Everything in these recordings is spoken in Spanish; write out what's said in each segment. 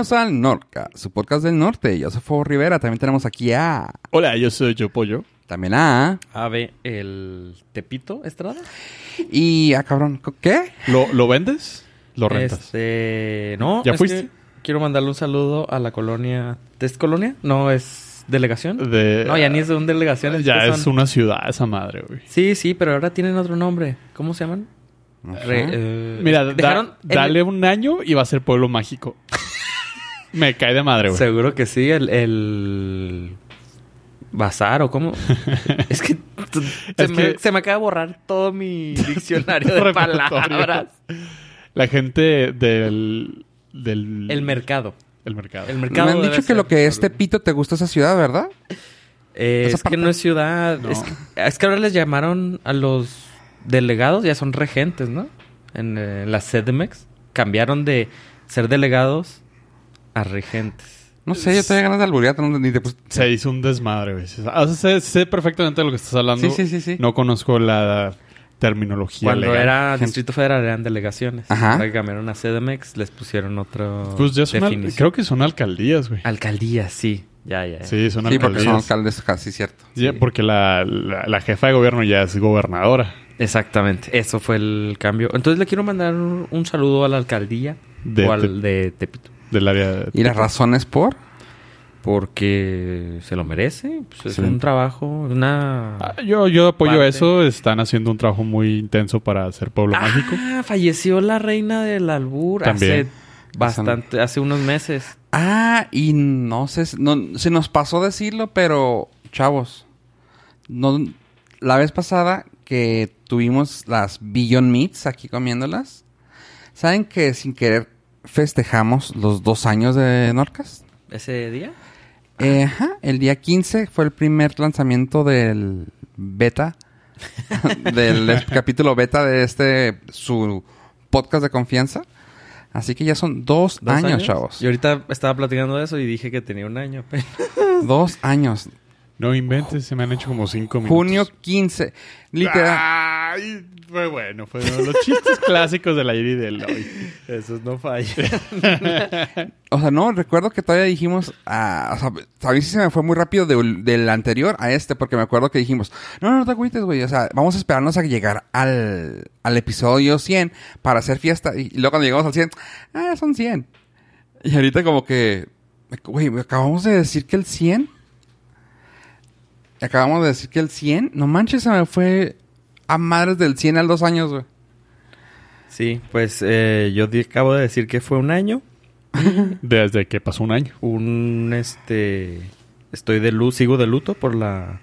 Bienvenidos al Norca, su podcast del norte. Yo soy Fuego Rivera. También tenemos aquí a. Hola, yo soy Yo Pollo. También a. Ave, el Tepito Estrada. Y a cabrón. ¿Qué? ¿Lo, lo vendes? ¿Lo rentas? Este, no. ¿Ya es fuiste? que quiero mandarle un saludo a la colonia. ¿Es colonia? No, es delegación. De- No, ya ni es de un delegación. Ya es son- una ciudad esa madre, güey. Sí, sí, pero ahora tienen otro nombre. ¿Cómo se llaman? Re- eh, Mira, da- dejaron el- dale un año y va a ser pueblo mágico. Me cae de madre, güey. Seguro que sí, el, el bazar o cómo. es que, se, Es me, que- se me acaba de borrar todo mi diccionario de palabras. La gente del... del El mercado. el mercado. El mercado. Me han dicho que ser lo que es. Tepito te gusta esa ciudad, ¿verdad? Eh, es parte- que no es ciudad. No. Es, que, es que ahora les llamaron a los delegados, ya son regentes, ¿no? En eh, la CDMX. Cambiaron de ser delegados a regentes. No sé, yo tenía ganas de alburear. no- Ni te pus- Se hizo un desmadre, güey. O sea, sé, sé perfectamente de lo que estás hablando. Sí, sí, sí, sí. No conozco la terminología Cuando legal. era Gente- Distrito Federal eran delegaciones. Ajá. Ahora que cambiaron a CDMX, les pusieron otro Pues ya son... al- definición. Creo que son alcaldías, güey. Alcaldía, sí. Ya, ya. ya. Sí, son Sí, porque alcaldías. son alcaldes casi cierto. Sí, porque la, la, la jefa de gobierno ya es gobernadora. Exactamente. Eso fue el cambio. Entonces le quiero mandar un, un saludo a la alcaldía De o al de Tepito. Del área... de- ¿Y las razones por? Porque se lo merece. Pues es Sí. un trabajo, una... Ah, yo, yo apoyo Parte. eso. Están haciendo un trabajo muy intenso para hacer pueblo mágico. Ah, falleció la reina del albur También. hace bastante, hace unos meses. Ah, y no sé, no, se nos pasó decirlo, pero chavos, no, la vez pasada que tuvimos las Beyond Meats aquí comiéndolas, ¿saben que sin querer festejamos los dos años de Norcas? ¿Ese día? Eh, ajá, el día 15 fue el primer lanzamiento del beta, del capítulo beta de este, su podcast de confianza. Así que ya son dos, ¿Dos años, chavos. Y ahorita estaba platicando de eso y dije que tenía un año. Dos años. No inventes, se me han hecho como cinco minutos. Junio 15. Literal. Ay, fue bueno. Fue uno de los chistes clásicos del ayer y del hoy. Esos no fallan. O sea, no, recuerdo que todavía dijimos. ah, o sea, a mí sí se me fue muy rápido de- del anterior a este, porque me acuerdo que dijimos: No, no, no te agüites, güey. O sea, vamos a esperarnos a llegar al, al episodio 100 para hacer fiesta. Y, luego cuando llegamos al 100, ah, son 100. Y ahorita, como que. Güey, acabamos de decir que el 100. Acabamos de decir que el 100. No manches, se me fue a madres del 100 al dos años, güey. Sí, pues eh, yo acabo de decir que fue un año. Desde que pasó un año. Un, este... Estoy de luz, sigo de luto por la...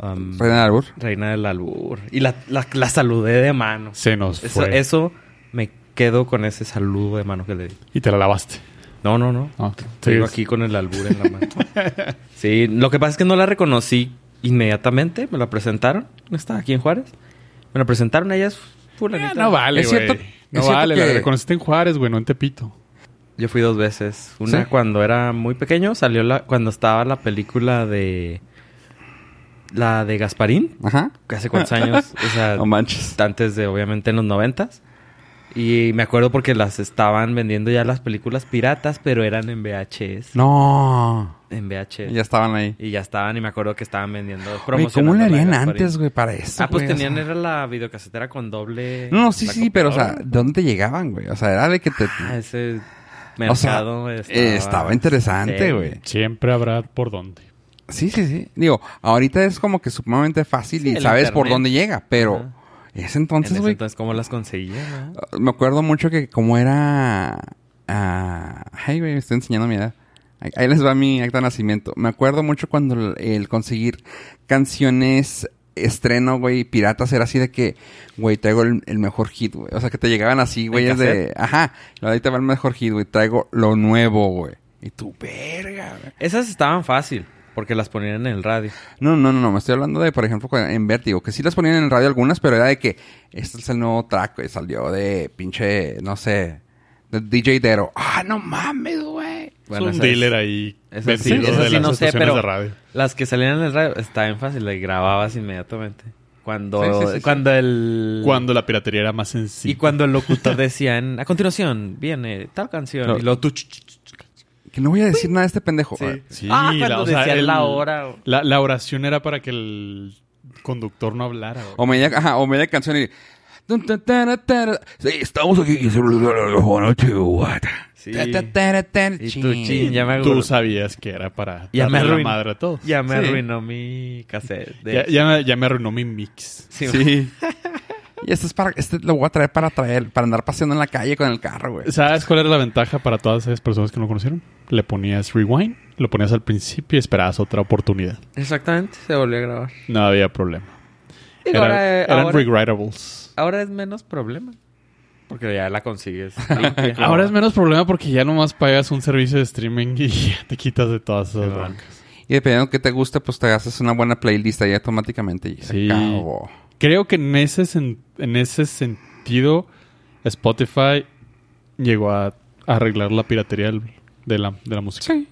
um, Fue en el albur. reina del albur. Y la, la, la saludé de mano. Se nos Eso, fue. eso me quedo con ese saludo de mano que le di. Y te la lavaste. No, no, no. Ah, Sigo sí. aquí con el albur en la mano. sí, lo que pasa es que no la reconocí inmediatamente. Me la presentaron. Estaba aquí en Juárez. Me la presentaron ellas fulanita. Eh, no vale, Es cierto- No es vale. que- La reconociste en Juárez, güey, no en Tepito. Yo fui dos veces. Una ¿Sí? cuando era muy pequeño. Salió la... Cuando estaba la película de... La de Gasparín. Ajá. Hace cuántos años. O sea, No manches. antes de, obviamente, en los noventas. Y me acuerdo porque las estaban vendiendo ya las películas piratas, pero eran en VHS. No. En VHS. Ya estaban ahí. Y ya estaban, y me acuerdo que estaban vendiendo, Güey, promocionando. ¿Cómo le harían antes, güey, para eso? Ah, pues güey? O tenían, sea, era la videocasetera con doble. No, no, sí, sí, pero, o sea, computadora. ¿de dónde te llegaban, güey? O sea, era de que te... Ah, ese o sea, mercado eh, estaba, interesante, Sí. güey. Siempre habrá por dónde. Sí, sí, sí. Digo, ahorita es como que sumamente fácil Sí, y sabes por dónde llega, pero... Ajá. Ese En entonces, ese güey... entonces, ¿cómo las conseguía? Me acuerdo mucho que como era... ah, ay, güey, me estoy enseñando mi edad. Ahí- les va mi acta de nacimiento. Me acuerdo mucho cuando el, el conseguir canciones estreno, güey, piratas, era así de que, güey, traigo el, el mejor hit, güey. O sea, que te llegaban así, güey, es de... Ajá, ahí te va el mejor hit, güey. Traigo lo nuevo, güey. Y tu verga, güey. Esas estaban fácil, porque las ponían en el radio. No, no, no, no. Me estoy hablando de, por ejemplo, en Vértigo. Que sí las ponían en el radio algunas, pero era de que... Este es el nuevo track, güey. Salió de pinche, no sé... De DJ Dero. Ah, no mames, güey. Bueno, es un dealer ahí esas sí, de sí las no sé, pero de radio. las que salían en el radio estaban fácil, las grababas inmediatamente. Cuando, Sí, sí, sí, sí. cuando el... Cuando la piratería era más sencilla. Y cuando el locutor decía, en- a continuación viene tal canción. No. Y ch- ch- Que no voy a decir nada de este pendejo. Sí. Sí, Ah, cuando o sea, el- la hora. o- La, la oración era para que el conductor no hablara. güey. O media, ajá, o media canción y... Sí, estamos aquí. Sí. Y tú, chin, ya me Tú sabías que era para Ya me la madre a todos. Ya me Sí. arruinó mi cassette. de- Ya, ya me, ya me arruinó mi mix. Sí, Sí. y este es para... Este lo voy a traer para traer... Para andar paseando en la calle con el carro, güey. ¿Sabes cuál era la ventaja para todas esas personas que no conocieron? Le ponías rewind, lo ponías al principio y esperabas otra oportunidad. Exactamente, se volvió a grabar. No había problema. Digo, Eran, ahora, eran ahora- rewritables. ahora es menos problema. Porque ya la consigues. Ahora es menos problema porque ya nomás pagas un servicio de streaming y ya te quitas de todas esas. Y dependiendo de que te guste, pues te haces una buena playlist ahí automáticamente y se Sí. acabó. Creo que en ese, sen- en ese sentido Spotify llegó a, a arreglar la piratería del- de, la, de la música. Sí.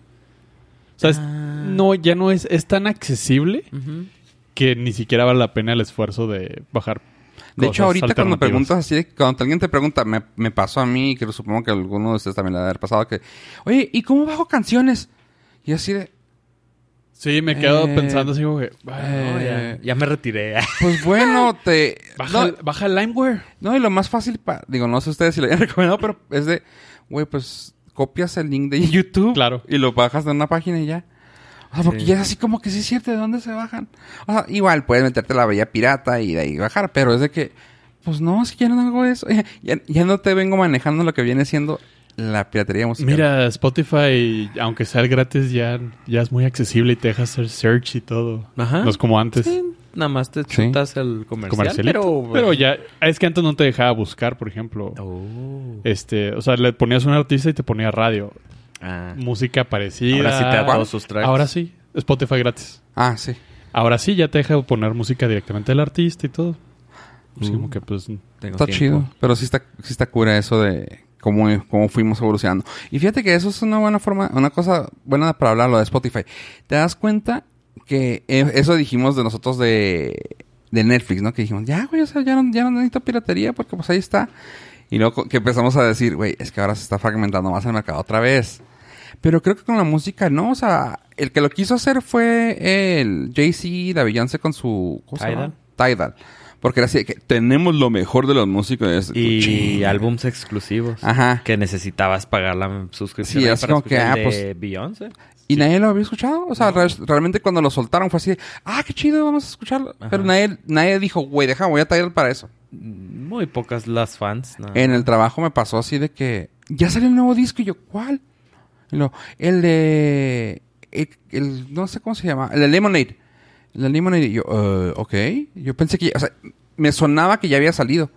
O sea, es- Ah. no, ya no es, es tan accesible que ni siquiera vale la pena el esfuerzo de bajar. De hecho, ahorita cuando preguntas así, de- cuando alguien te pregunta, me, me pasó a mí, que supongo que a alguno de ustedes también le ha pasado, que, oye, ¿y cómo bajo canciones? Y así de, Sí, me quedo Eh, pensando así, güey. No, eh, ya, ya me retiré. pues bueno, te... Baja, no, baja el LimeWare. no, y lo más fácil, pa- digo, no sé ustedes si lo hayan recomendado, pero es de, güey, pues copias el link de YouTube. Claro. Y lo bajas de una página y ya. O sea, porque Sí. ya es así como que sí es cierto de dónde se bajan. O sea, igual puedes meterte la bella pirata y de ahí bajar, pero es de que, pues no, si ya no hago eso. Ya, ya no te vengo manejando lo que viene siendo la piratería musical. Mira, Spotify, aunque sea gratis, ya, ya es muy accesible y te deja hacer search y todo. Ajá. No es como antes. Sí, nada más te Sí. chutas el comercial. Pero, Pero ya, es que antes no te dejaba buscar, por ejemplo. Oh. Este, o sea, le ponías un artista y te ponía radio. Ah. Música parecida. Ahora sí te da todos sus tracks. Ahora sí, Spotify gratis. Ah, sí. Ahora sí, ya te deja poner música directamente del artista y todo. Uh. como que pues... Tengo Está tiempo. chido. Pero sí está, sí está cura eso de cómo, cómo fuimos evolucionando. Y fíjate que eso es una buena forma, una cosa buena para hablar, lo de Spotify. ¿Te das cuenta que eh, eso dijimos de nosotros de, de Netflix, ¿no? Que dijimos, ya, güey, o sea, ya no, ya no necesito piratería porque pues ahí está. Y luego que empezamos a decir, güey, es que ahora se está fragmentando más el mercado otra vez. Pero creo que con la música no, o sea, el que lo quiso hacer fue el Jay-Z, la Beyoncé con su... ¿cómo se llama? Tidal. Porque era así que tenemos lo mejor de los músicos. Y álbums exclusivos. Ajá. Que necesitabas pagar la suscripción Sí, para como que, ah, pues- Beyoncé. Y nadie lo había escuchado. O sea, re- realmente cuando lo soltaron fue así de, ah, qué chido, vamos a escucharlo. Ajá. Pero nadie, nadie dijo, güey, deja, voy a Tidal para eso. Muy pocas las fans. ¿no? En el trabajo me pasó así de que, ya salió el nuevo disco y yo, ¿cuál? Y luego, el de, el, el- no sé cómo se llama, el de Lemonade. De Lemonade. Y yo, "Eh, ok. Yo pensé que, o sea, me sonaba que ya había salido.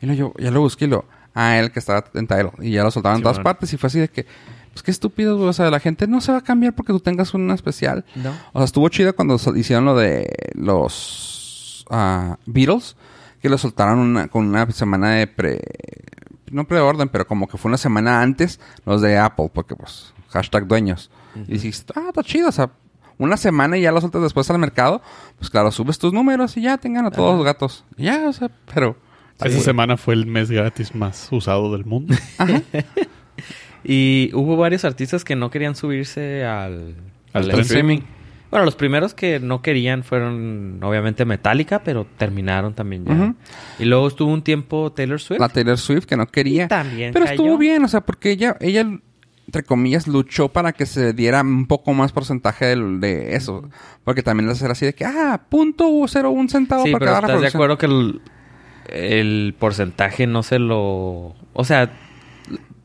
Y luego yo, ya lo busqué y lo, ah, el que estaba en Tidal. Y ya lo soltaban en todas partes y fue así de que, pues qué estúpido. O sea, la gente no se va a cambiar porque tú tengas una especial. No. O sea, estuvo chido cuando hicieron lo de los ah, Beatles, que lo soltaron una- con una semana de pre... No preorden, pero como que fue una semana antes los de Apple, porque pues, hashtag dueños. Y dijiste, ah, está chido, o sea, una semana y ya lo sueltas después al mercado, pues claro, subes tus números y ya tengan a todos Ajá. los gatos. Y Ya, o sea, pero... Esa semana fue el mes gratis más usado del mundo. Ajá. Y hubo varios artistas que no querían subirse al, Al al streaming. Bueno, los primeros que no querían fueron obviamente Metallica, pero terminaron también ya. Y luego estuvo un tiempo Taylor Swift. La Taylor Swift que no quería. Y también Pero cayó. estuvo bien, o sea, porque ella, ella, entre comillas, luchó para que se diera un poco más porcentaje de, eso. Porque también les era así de que, ah, punto cero un centavo Sí, por pero cada estás de acuerdo que el, el porcentaje no se lo... O sea,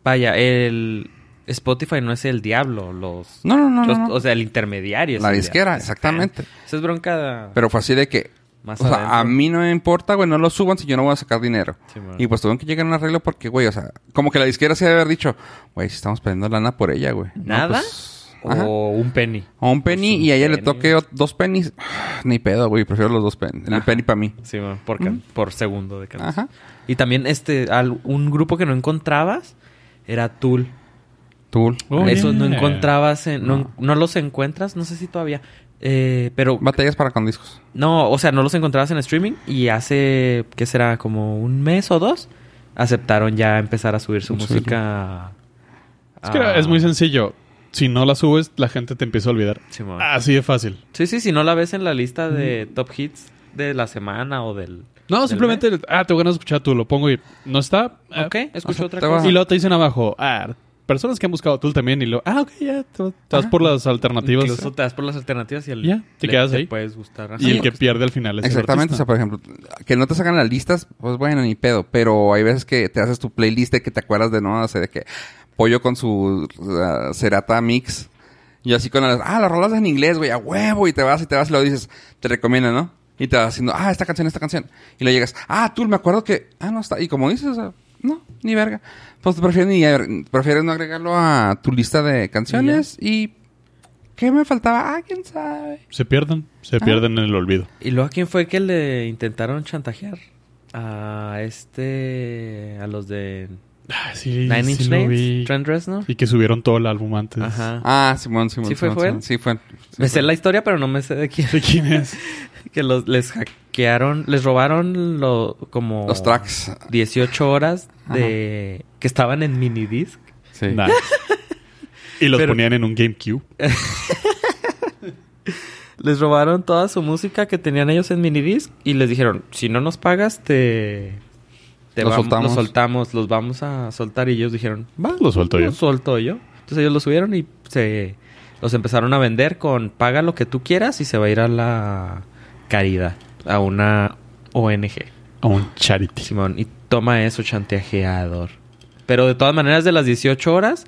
vaya, el Spotify no es el diablo, los... No, no, no, los- no, no. O sea, el intermediario. es La disquera, exactamente. Esa es bronca Pero fue así de que, más o sea, adentro. a mí no me importa, güey, no lo suban si yo no voy a sacar dinero. Sí, y pues tuvieron que llegar a un arreglo porque, güey, o sea, como que la disquera se debe haber dicho, güey, si estamos perdiendo lana por ella, güey. No, ¿Nada? pues, ajá. O un penny. O un penny Pues un y a ella le toque dos pennies. Ni pedo, güey, prefiero los dos pennies. El penny para mí. Sí, man, por, can- por segundo de canción. Ajá. Y también este, al- un grupo que no encontrabas era Tool. Tool. Oh, Eso no encontrabas, en- no, No. no los encuentras, no sé si todavía, Eh, pero Batallas para con discos. no, o sea, no los encontrabas en streaming y hace, ¿qué será? Como un mes o dos, aceptaron ya empezar a subir su música. Es que a- es muy sencillo. Si no la subes, la gente te empieza a olvidar. Así de fácil. Sí, sí, si no la ves en la lista de top hits de la semana o del... No, del simplemente, ah, tengo ganas de escuchar tú, lo pongo y no está. mes. Ok, eh, escucho otra te cosa. Y luego te dicen abajo, ah, personas que han buscado tú también y lo, ah, ok, ya, te, te vas por las alternativas. Incluso te das por las alternativas y el, Ya, te le- quedas ahí. puedes gustar. y el que pierde al final es el Exactamente, o sea, por ejemplo, que no te sacan las listas, pues bueno, ni pedo, pero hay veces que te haces tu playlist de que te acuerdas de, ¿no? O sea, de que Pollo con su uh, Cerata Mix, y así con las, ah, las rolas en inglés, güey, a huevo, y te vas y te vas y lo dices, te recomiendan, ¿no? Y te vas haciendo, ah, esta canción, esta canción. Y lo llegas, ah, tú me acuerdo que, ah, no está. Y como dices, o sea, no, ni verga. Pues prefieres, ni, prefieres no agregarlo a tu lista de canciones y... ¿Qué me faltaba? Ah, quién sabe. Se pierden, se Ah. pierden en el olvido. ¿Y luego a quién fue que le intentaron chantajear? A este... A los de Ah, sí, Nine sí Inch lo Nails. Trent Reznor. Y que subieron todo el álbum antes. Ajá. Ah, Simón, Simón. ¿Sí fue, Simón, fue él? Simón. Sí, fue. sí me sé la historia, pero no me sé de quién. ¿De quién es? que los, les hackearon, les robaron lo, como... Los tracks. 18 horas de... Que estaban en minidisc. Sí. Nah. y los Pero- ponían en un GameCube. Les robaron toda su música que tenían ellos en minidisc y les dijeron, si no nos pagas, te... te Los vam- soltamos. Los soltamos, los vamos a soltar. Y ellos dijeron, va, Lo suelto yo. Lo suelto yo. Entonces ellos lo subieron y se... Los empezaron a vender con paga lo que tú quieras y se va a ir a la caridad, a una ONG. A un charity. Simón, y toma eso, chantajeador. Pero de todas maneras, de las 18 horas,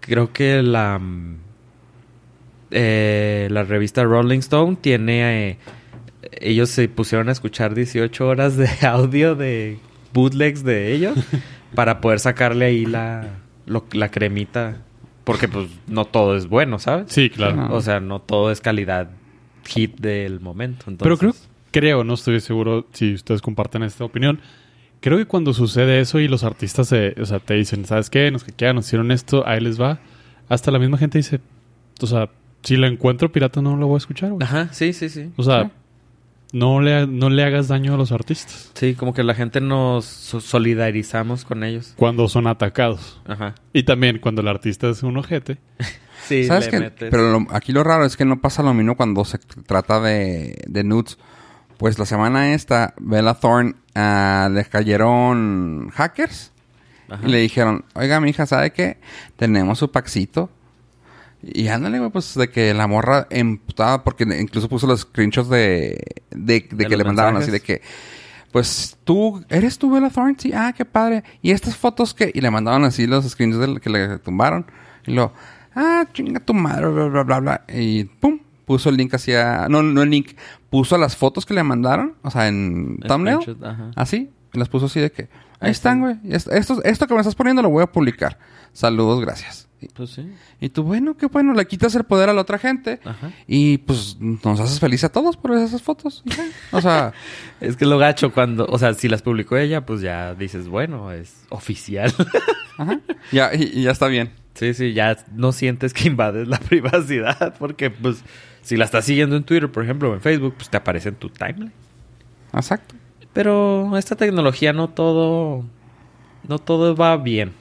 creo que la, eh, la revista Rolling Stone tiene... eh, ellos se pusieron a escuchar 18 horas de audio de bootlegs de ellos para poder sacarle ahí la, lo- la cremita. Porque pues no todo es bueno, ¿sabes? Sí, claro. No. O sea, no todo es calidad hit del momento. Pero creo, creo, no estoy seguro si ustedes comparten esta opinión. Creo que cuando sucede eso y los artistas se, o sea, te dicen, ¿sabes qué? Nos hackearon, nos hicieron esto, ahí les va. Hasta la misma gente dice, o sea, si la encuentro pirata no la voy a escuchar, güey. Ajá, sí, sí, sí. O sea, Sí. No, le, no le hagas daño a los artistas Sí, como que la gente nos so- solidarizamos con ellos. cuando son atacados. Ajá. Y también cuando el artista es un ojete. Sí, ¿Sabes le metes- Pero lo- aquí lo raro es que no pasa lo mismo cuando se trata de, de nudes. Pues la semana esta, Bella Thorne ah, le cayeron hackers Ajá. y le dijeron, oiga, mi hija, ¿sabe qué? Tenemos su paxito. Y ándale, güey, pues de que la morra emputada, porque incluso puso los screenshots de, de, de que le mandaron así de que, pues tú, ¿eres tú Bella Thorne? Sí, ah, qué padre. ¿Y estas fotos qué? Y le mandaban así los screenshots del- que le tumbaron. Y luego, ah, chinga tu madre, bla, bla, bla, bla. Y pum, puso el link hacia, no, no el link, puso las fotos que le mandaron, o sea, en thumbnail. Ajá. Así, y las puso así de que, ahí, Ahí están, güey. Esto, esto que me estás poniendo lo voy a publicar. Saludos, gracias. Y, Pues sí. y tú, bueno, qué bueno, le quitas el poder a la otra gente. Ajá. Y pues nos haces feliz a todos por esas fotos. O sea, Es que lo gacho cuando... O sea, si las publicó ella, pues ya dices, bueno, es oficial. ajá. Ya, y, y ya está bien. sí, sí, ya no sientes que invades la privacidad. Porque, pues, si la estás siguiendo en Twitter, por ejemplo, o en Facebook, pues te aparece en tu timeline. Exacto. Pero esta tecnología no todo... No todo va bien.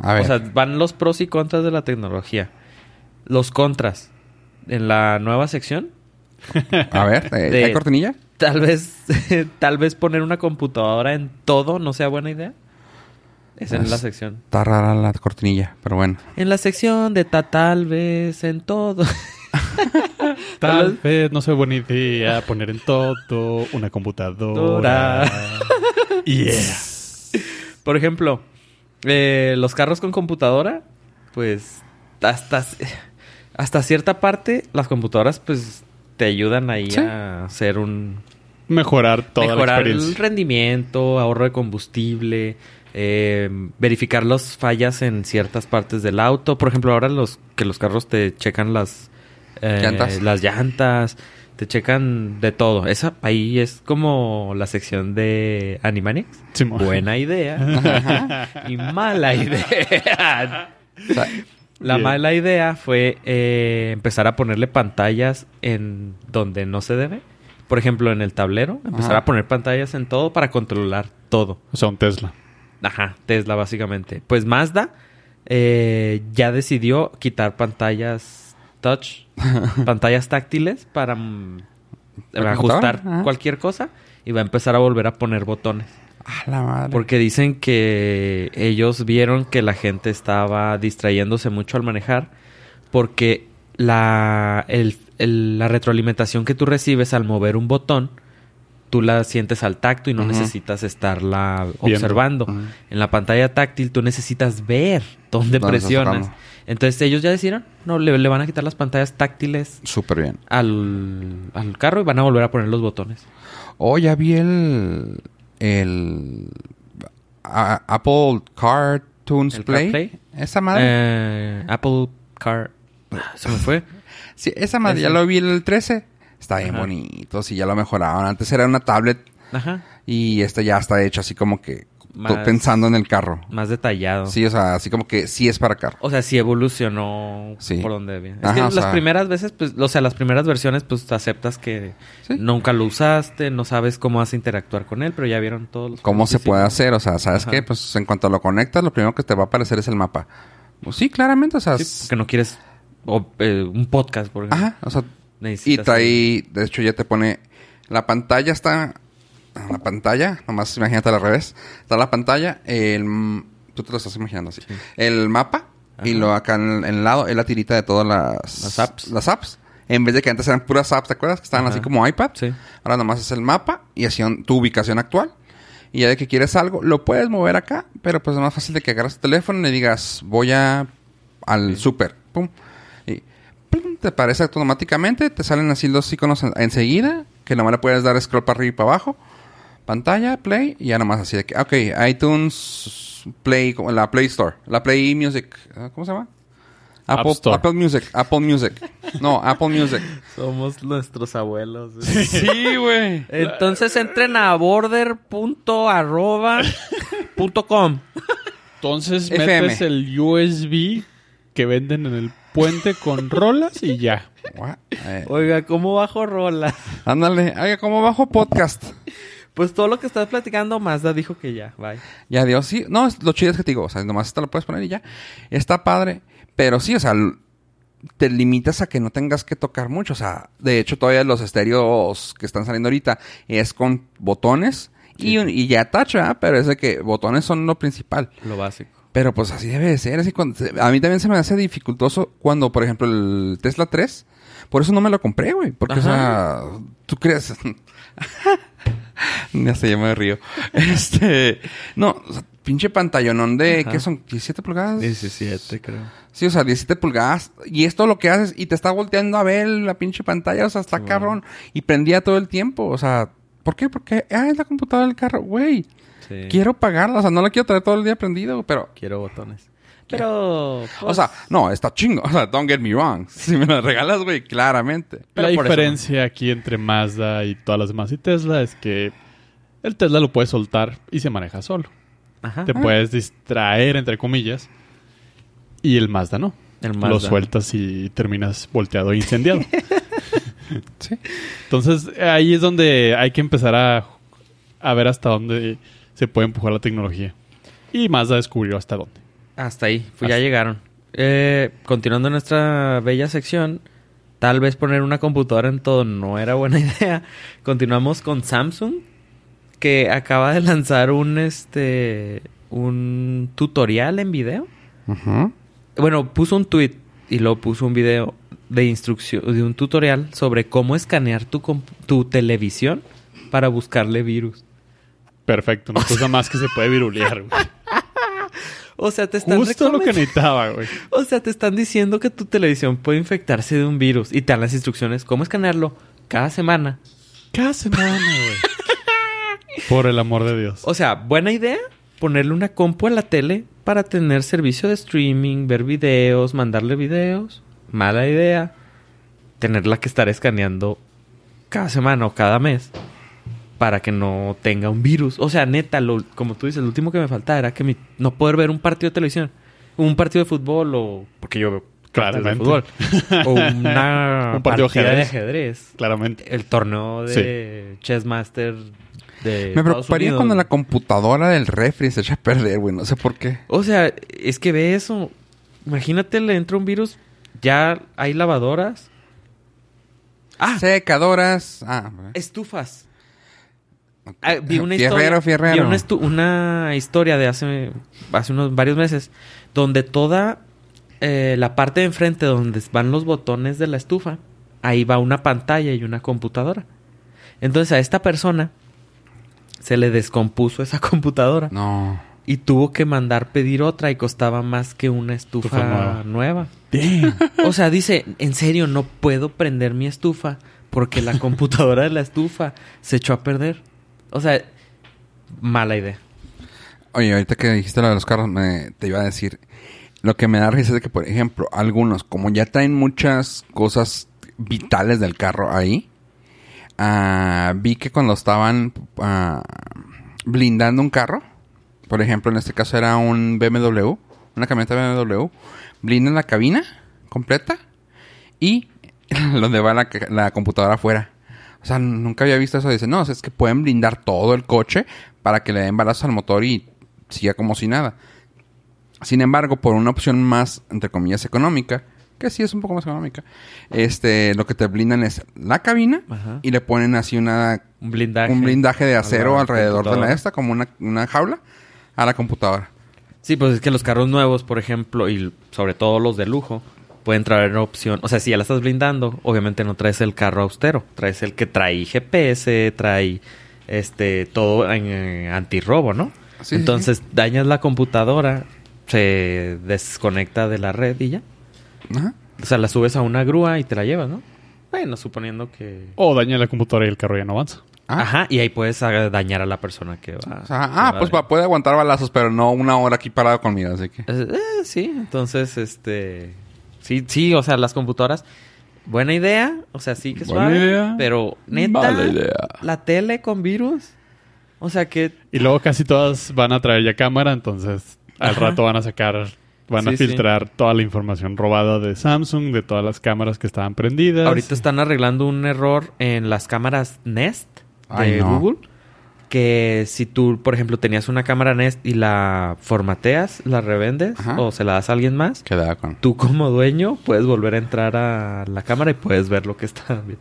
A ver. O sea, van los pros y contras de la tecnología. Los contras. En la nueva sección, a ver, eh, de- ¿hay cortinilla? tal vez, tal vez poner una computadora en todo no sea buena idea. Es en Es- la sección. Está rara la cortinilla, pero bueno. En la sección de ta, tal vez en todo. Tal vez no sea buena idea poner en todo una computadora. yeah. Por ejemplo, eh, los carros con computadora, pues hasta, hasta cierta parte las computadoras pues te ayudan ahí Sí. a hacer un Mejorar toda la mejorar el experiencia. rendimiento, ahorro de combustible, eh, verificar las fallas en ciertas partes del auto. Por ejemplo, ahora los que los carros te checan las eh, Llantas. las llantas, te checan de todo. Esa ahí es como la sección de Animaniacs. Buena idea y mala idea. O sea, La Bien. mala idea fue eh, empezar a ponerle pantallas en donde no se debe. Por ejemplo, en el tablero. Empezar Ajá. a poner pantallas en todo para controlar todo. O sea, un Tesla. Ajá, Tesla básicamente. Pues Mazda eh, ya decidió quitar pantallas touch, pantallas táctiles para mm, ¿La ajustar? Ajá. cualquier cosa y va a empezar a volver a poner botones. A la madre. Porque dicen que ellos vieron que la gente estaba distrayéndose mucho al manejar porque la, el- el- la retroalimentación que tú recibes al mover un botón, tú la sientes al tacto y no necesitas estarla Viendo. observando. En la pantalla táctil tú necesitas ver dónde Dónde presionas. Entonces ellos ya decidieron, no, le, le van a quitar las pantallas táctiles Súper bien. al, al carro y van a volver a poner los botones. Oh, ya vi el... El... a- Apple Cartoons ¿El Play. Esa madre. Eh, Apple Car... Se me fue. Sí, esa madre. Ya lo vi el 13. Está bien Ajá. bonito. Sí, ya lo mejoraron. Antes era una tablet Ajá. y este ya está hecho así como que... Más- pensando en el carro. Más detallado. Sí, o sea, así como que sí es para carro. O sea, sí evolucionó Sí. por donde bien. Es Ajá, que las sea- primeras veces, pues, o sea, las primeras versiones, pues aceptas que Sí. nunca lo usaste, no sabes cómo vas a interactuar con él, pero ya vieron todos los ¿Cómo se puede hacer? O sea, ¿sabes Ajá. qué? Pues en cuanto lo conectas, lo primero que te va a aparecer es el mapa. Pues sí, claramente, o sea... Sí, porque no quieres o, eh, un podcast, por ejemplo. Ajá, o sea... Y Necesitas trae... De hecho, ya te pone... La pantalla está... La pantalla, nomás imagínate al revés. Está la pantalla, el... Tú te lo estás imaginando así. El mapa y lo acá en, en el lado es la tirita de todas las... Las apps. Las apps. En vez de que antes eran puras apps, ¿te acuerdas? Que estaban Ajá. así como iPad. Sí. Ahora nomás es el mapa y así on- tu ubicación actual. Y ya de que quieres algo, lo puedes mover acá, pero pues es más fácil de que agarres tu teléfono y digas, voy a al súper. Pum. Y te aparece automáticamente, te salen así los iconos en- enseguida, que nomás le puedes dar scroll para arriba y para abajo. Pantalla, play, y ya nomás así de que, ok, iTunes, Play, como la Play Store, la Play Music, ¿ah? ¿cómo se llama? App Apple, Store. Apple Music, Apple Music. No, Apple Music. Somos nuestros abuelos. Sí, güey. Entonces entren a border.arroba.com. Entonces FM. metes el USB que venden en el puente con rolas y ya. What? Eh, Oiga, ¿cómo bajo rola? Ándale, oiga, ¿cómo bajo podcast? Pues todo lo que estás platicando, Mazda dijo que ya, bye. Ya, Dios, sí. No, lo chido es que te digo, o sea, nomás te lo puedes poner y ya. Está padre. Pero sí, o sea, te limitas a que no tengas que tocar mucho. O sea, de hecho, todavía los estéreos que están saliendo ahorita es con botones y, un- y ya ¿verdad? Pero es de que botones son lo principal. Lo básico. Pero pues así debe de ser. Así cuando, a mí también se me hace dificultoso cuando, por ejemplo, el Tesla 3. Por eso no me lo compré, güey. Porque, o sea, tú crees... ya sé, yo me río. Este... No, o sea, pinche pantallonón de... Ajá. ¿Qué son? ¿17 pulgadas? 17, creo. Sí, o sea, 17 pulgadas. Y esto lo que haces y te está volteando a ver la pinche pantalla. O sea, está Sí, cabrón. Y prendía todo el tiempo. O sea, ¿por qué? Porque... Ah, es la computadora del carro. Güey, Sí. quiero pagarla. O sea, no la quiero traer todo el día prendido, pero... Quiero botones. Pero. O pues, sea, no, está chingo. O sea, don't get me wrong. Si me lo regalas, güey, claramente. Pero la por eso diferencia aquí entre Mazda y todas las demás y Tesla es que el Tesla lo puedes soltar y se maneja solo. Ajá. Te puedes distraer, entre comillas, y el Mazda no. El Lo sueltas y terminas volteado e incendiado. Sí. Entonces, ahí es donde hay que empezar a, a ver hasta dónde se puede empujar la tecnología. Y Mazda descubrió hasta dónde. Hasta ahí, pues ya llegaron. Eh, continuando nuestra bella sección, tal vez poner una computadora en todo no era buena idea. Continuamos con Samsung, que acaba de lanzar un este un tutorial en video. Bueno, puso un tweet y luego puso un video de instrucción de un tutorial sobre cómo escanear tu tu televisión para buscarle virus. Perfecto, una cosa más que se puede virulear, güey. O sea, te están Justo lo que necesitaba, güey. O sea, te están diciendo que tu televisión puede infectarse de un virus y te dan las instrucciones cómo escanearlo cada semana. Cada semana, güey. Por el amor de Dios. O sea, buena idea ponerle una compu a la tele para tener servicio de streaming, ver videos, mandarle videos. Mala idea tenerla que estar escaneando cada semana o cada mes para que no tenga un virus. O sea, neta, lo, como tú dices, lo último que me faltaba era que mi- no poder ver un partido de televisión Un partido de fútbol o... Porque yo veo partidos de Claramente. fútbol. O una Un partido de ajedrez. Claramente. El torneo de Chess Master de Me preocuparía Unidos. cuando la computadora del refri se echa a perder, güey. No sé por qué. O sea, es que ve eso. Imagínate, le entra un virus. Ya hay lavadoras. Ah, Secadoras. Ah, estufas. Ah, vi una Fierrero, historia, fierrero. vi una, una historia de hace, hace unos varios meses donde toda eh, la parte de enfrente donde van los botones de la estufa, ahí va una pantalla y una computadora. Entonces a esta persona se le descompuso esa computadora No. y tuvo que mandar pedir otra y costaba más que una estufa, Estufa nueva. O sea, dice, en serio, no puedo prender mi estufa porque la computadora de la estufa se echó a perder. O sea, mala idea. Oye, ahorita que dijiste lo de los carros, me, te iba a decir. Lo que me da risa es que, por ejemplo, algunos, como ya traen muchas cosas vitales del carro ahí, ah, vi que cuando estaban ah, blindando un carro, por ejemplo, en este caso era un BMW, una camioneta BMW, blindan la cabina completa y donde va la, la computadora afuera. O sea, nunca había visto eso. Dice, no, es que pueden blindar todo el coche para que le den balazos al motor y siga como si nada. Sin embargo, por una opción más, entre comillas, económica, que sí es un poco más económica, este, lo que te blindan es la cabina Ajá. y le ponen así una, Un blindaje. un blindaje de acero alrededor de la esta, como una, una jaula, a la computadora. Sí, pues es que los carros nuevos, por ejemplo, y sobre todo los de lujo, pueden traer opción. O sea, si ya la estás blindando, obviamente no traes el carro austero. Traes el que trae GPS, trae este todo en eh, antirrobo, ¿no? Sí, sí, Entonces dañas la computadora, se desconecta de la red y ya. Ajá. O sea, la subes a una grúa y te la llevas, ¿no? Bueno, suponiendo que... O daña la computadora y el carro ya no avanza. Ah. Ajá, y ahí puedes ah, dañar a la persona que va. O sea, que ah, va pues va- puede aguantar balazos, pero no una hora aquí parado conmigo, así que. Eh, eh, sí, entonces, este... Sí, sí, o sea, las computadoras... Buena idea, o sea, sí que Buena suave, idea, pero neta, mala idea. la tele con virus, o sea que... Y luego casi todas van a traer ya cámara, entonces al Ajá. rato van a sacar, van Sí, a sí. filtrar toda la información robada de Samsung, de todas las cámaras que estaban prendidas. Ahorita están arreglando un error en las cámaras Nest de Ay, no. Google. Que si tú, por ejemplo, tenías una cámara Nest y la formateas, la revendes Ajá. o se la das a alguien más, con. tú como dueño puedes volver a entrar a la cámara y puedes ver lo que está.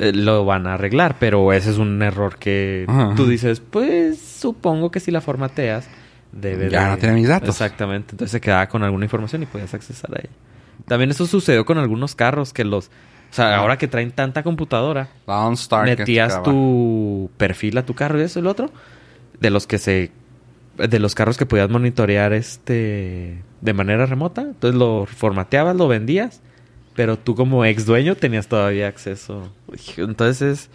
Eh, lo van a arreglar, pero ese es un error que Ajá. tú dices, pues supongo que si la formateas debe Ya de- no tiene mis datos. Exactamente, entonces se quedaba con alguna información y podías accesar a ella. También eso sucedió con algunos carros que los... O sea, ahora que traen tanta computadora, metías tu perfil a tu carro y eso lo otro. De los que se... De los carros que podías monitorear este... De manera remota. Entonces lo formateabas, lo vendías. Pero tú como ex dueño tenías todavía acceso. Entonces...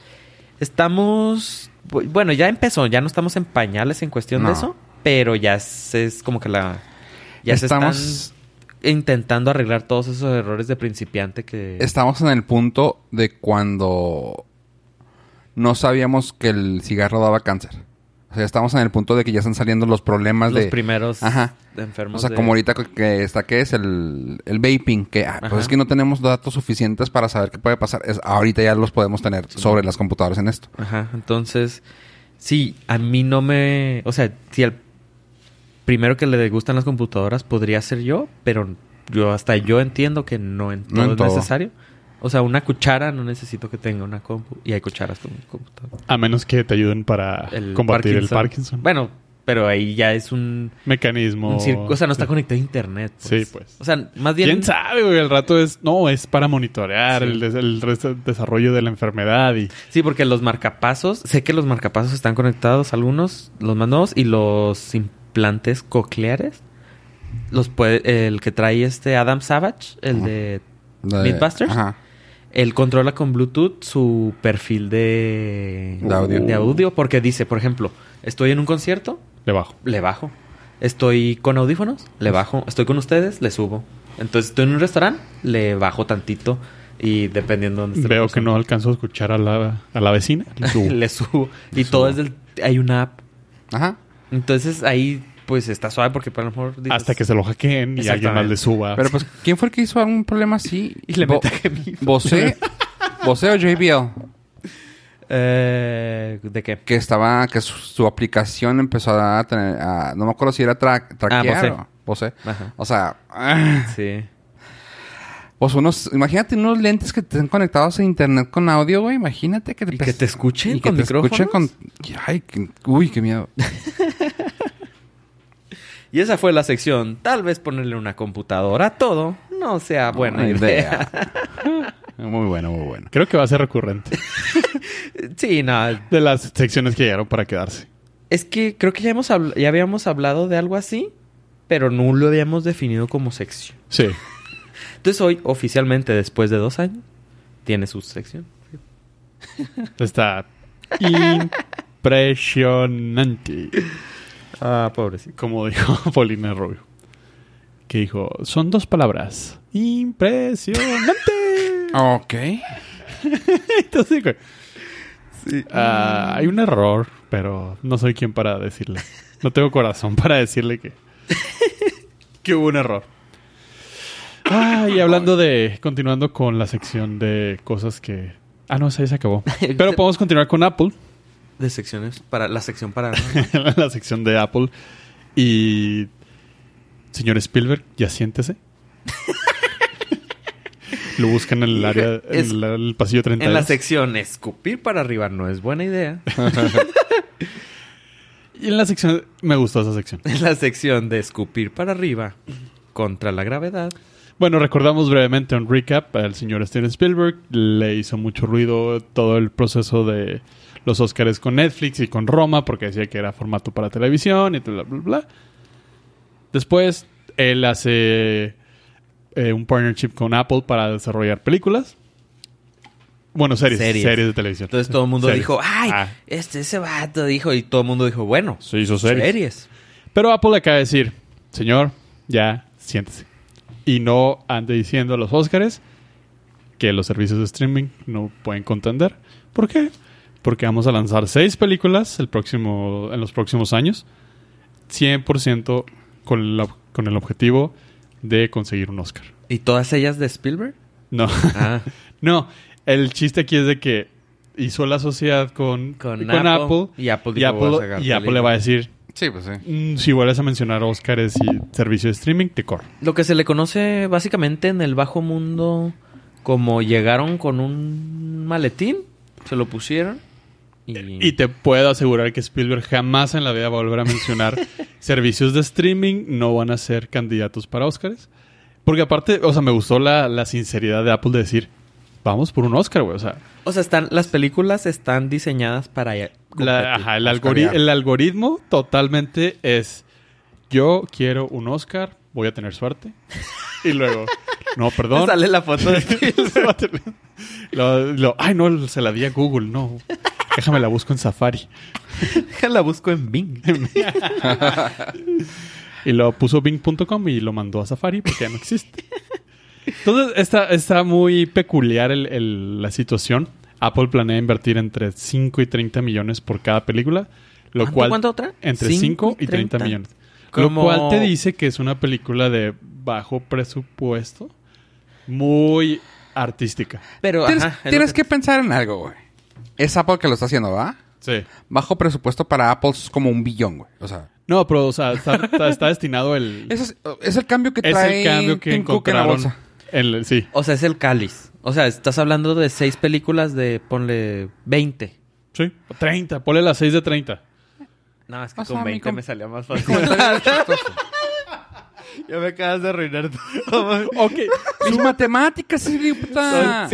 Estamos... Bueno, ya empezó. Ya no estamos en pañales en cuestión No. de eso. Pero ya es, es como que la... Ya se Estamos- están intentando arreglar todos esos errores de principiante que... Estamos en el punto de cuando no sabíamos que el cigarro daba cáncer. O sea, estamos en el punto de que ya están saliendo los problemas los de... primeros Ajá. enfermos O sea, de- como ahorita que- está, que es? El, el vaping. Que, ah, pues es que no tenemos datos suficientes para saber qué puede pasar. Es, ahorita ya los podemos tener sobre las computadoras en esto. Ajá, entonces, sí, a mí no me... O sea, si el primero que le gustan las computadoras podría ser yo, pero yo hasta yo entiendo que no en todo No en es todo. necesario. O sea, una cuchara no necesito que tenga una compu. Y hay cucharas con computadora. A menos que te ayuden para combatir el Parkinson. Bueno, pero ahí ya es un... Mecanismo. un o sea, no está Sí. conectado a internet. Sí, pues. O sea, más bien... ¿Quién sabe, güey? El rato es... No, es para monitorear Sí. el, des- el res- desarrollo de la enfermedad y... Sí, porque los marcapasos, sé que los marcapasos están conectados, algunos, los más nuevos, y los implantes cocleares, los puede, el que trae este Adam Savage, el Ajá. de Mythbusters, Ajá. él controla con Bluetooth su perfil de, De audio. de audio, porque dice, por ejemplo, estoy en un concierto, Le bajo. le bajo. Estoy con audífonos, le bajo. Estoy con ustedes, le subo. Entonces estoy en un restaurante, le bajo tantito. Y dependiendo de dónde esté Veo que no alcanzo a escuchar a la, a la vecina. Le subo. le subo. Y todo es del... Hay una app. Ajá. Entonces ahí pues está suave porque pues, a lo mejor... dices- Hasta que se lo hackeen y alguien más le suba. Pero pues, ¿quién fue el que hizo algún problema así? Y le gemido. ¿Bose? ¿Bose o JBL? Eh, ¿De qué? Que estaba, que su, su aplicación empezó a tener, a- no me acuerdo si era tra traquear Bose. o Bose. O sea, ah, Sí. Pues unos, imagínate unos lentes que estén conectados a internet con audio, güey. Imagínate que te, ¿Y que te escuchen y que con te escuchen con, micrófonos? ay, que- uy, qué miedo. Y esa fue la sección. Tal vez ponerle una computadora a todo no sea buena idea. muy bueno, muy bueno. Creo que va a ser recurrente. sí, no. De las secciones que llegaron para quedarse. Es que creo que ya, hemos habl- ya habíamos hablado de algo así, pero no lo habíamos definido como sección. Sí. Entonces hoy, oficialmente, después de dos años, tiene su sección. Está impresionante. Ah, pobrecito. Como dijo Paulina Rubio. Que dijo, son dos palabras. Impresionante. Ok. Entonces, güey, ah, hay un error, pero no soy quien para decirle. No tengo corazón para decirle que, que hubo un error. Ah, y hablando de, continuando con la sección de cosas que... Ah, no, esa ya se acabó. Pero podemos continuar con Apple. De secciones para la sección para la sección de Apple. Y... Señor Spielberg, ya siéntese. Lo buscan en el área, en Es- el, el pasillo 32. en la sección escupir para arriba no es buena idea. Y en la sección... Me gustó esa sección. En la sección de escupir para arriba contra la gravedad. Bueno, recordamos brevemente un recap. El señor Steven Spielberg le hizo mucho ruido todo el proceso de los Oscars con Netflix y con Roma porque decía que era formato para televisión y bla, bla, bla. Después, él hace eh, un partnership con Apple para desarrollar películas. Bueno, series. Series, Series. de televisión. Entonces todo el mundo Series. dijo, ay, Ah, este, ese vato dijo, y todo el mundo dijo, bueno, se hizo series. series. Pero Apple le acaba de decir, señor, ya siéntese. Y no ande diciendo a los Óscares que los servicios de streaming no pueden contender. ¿Por qué? Porque vamos a lanzar seis películas el próximo, en los próximos años. 100% con el, ob- con el objetivo de conseguir un Oscar. ¿Y todas ellas de Spielberg? No, Ah, no. El chiste aquí es de que hizo la sociedad con, Con con Apple, Apple, y Apple y Apple- "Voy a sacar y Apple le va a decir, Sí, pues sí. Mm, si vuelves a mencionar Óscares y servicio de streaming, te corro. lo que se le conoce básicamente en el bajo mundo como llegaron con un maletín, se lo pusieron y... Y te puedo asegurar que Spielberg jamás en la vida va a volver a mencionar servicios de streaming, no van a ser candidatos para Óscares. Porque aparte, o sea, me gustó la, la sinceridad de Apple de decir, vamos por un Óscar, güey. O sea, O sea, están, las películas están diseñadas para... la- competir. ajá, el, algori- el algoritmo totalmente es, yo quiero un Óscar, voy a tener suerte. Y luego, no, perdón. Sale la foto de lo, lo- ay, no, se la di a Google, no. Déjame la busco en Safari. la busco en Bing. Y lo puso Bing.com y lo mandó a Safari porque ya no existe. Entonces, está, está muy peculiar el- el- la situación. Apple planea invertir entre 5 y 30 millones por cada película. Lo ¿Cuánto, cual, cuánto otra? Entre Cinco 5 y y 30 30. millones. Como- Lo cual te dice que es una película de bajo presupuesto. Muy artística. Pero, Tienes, ajá, es lo tienes que... pensar en algo, güey. Es Apple que lo está haciendo, ¿va? Sí. Bajo presupuesto para Apple es como un billón, güey. O sea, No, pero, o sea, está, está- está destinado el... es, es el cambio que es trae el cambio que Tim Cook en la encontraron. bolsa. en el- sí. O sea, es el cáliz. O sea, estás hablando de seis películas de, ponle, 20. Sí. 30. Ponle las 6 de 30. No, es que O sea, con mi 20 com- me salía más fácil. Ya me acabas de arruinar todo. Ok. Mis matemáticas, Supongamos,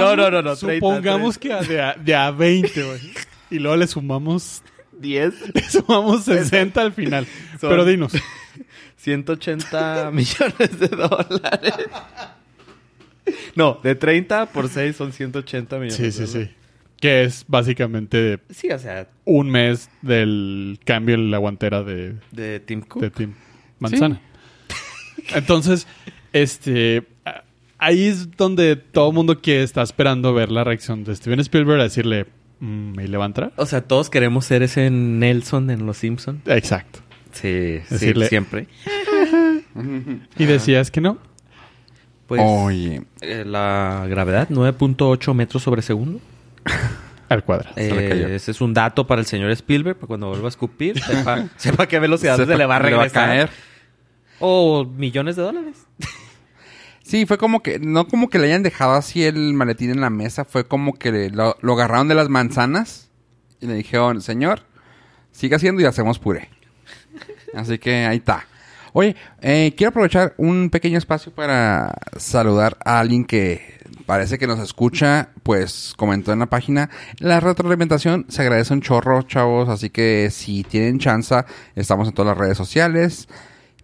No, no, no, no, 30, supongamos que a- de a, de a 20, güey. Y luego le sumamos, 10. le sumamos 60 al final. Son- Pero dinos. 180 millones de dólares. No, de 30 por 6 son 180 millones. Sí, de sí, sí. Que es básicamente Sí, o sea, un mes del cambio en la guantera de, de Tim Cook. de Tim Manzana. Entonces, este... Ahí es donde todo el mundo que está esperando ver la reacción de Steven Spielberg a decirle, "Mm, ¿y le va a entrar? O sea, todos queremos ser ese Nelson en Los Simpsons. Exacto. Sí, sí, Decirle- siempre. Y decías que no. Pues Oye, eh, la gravedad, 9.8 metros sobre segundo. Al cuadrado. Eh, ese es un dato para el señor Spielberg, para cuando vuelva a escupir, sepa, sepa qué velocidad sepa se le va a regresar. caer. O millones de dólares. Sí, fue como que, no como que le hayan dejado así el maletín en la mesa, fue como que le- lo, lo agarraron de las manzanas y le dijeron, señor, siga haciendo y hacemos puré. Así que ahí está. Oye, eh, quiero aprovechar un pequeño espacio para saludar a alguien que parece que nos escucha, pues comentó en la página. La retroalimentación se agradece un chorro, chavos, así que si tienen chance, estamos en todas las redes sociales.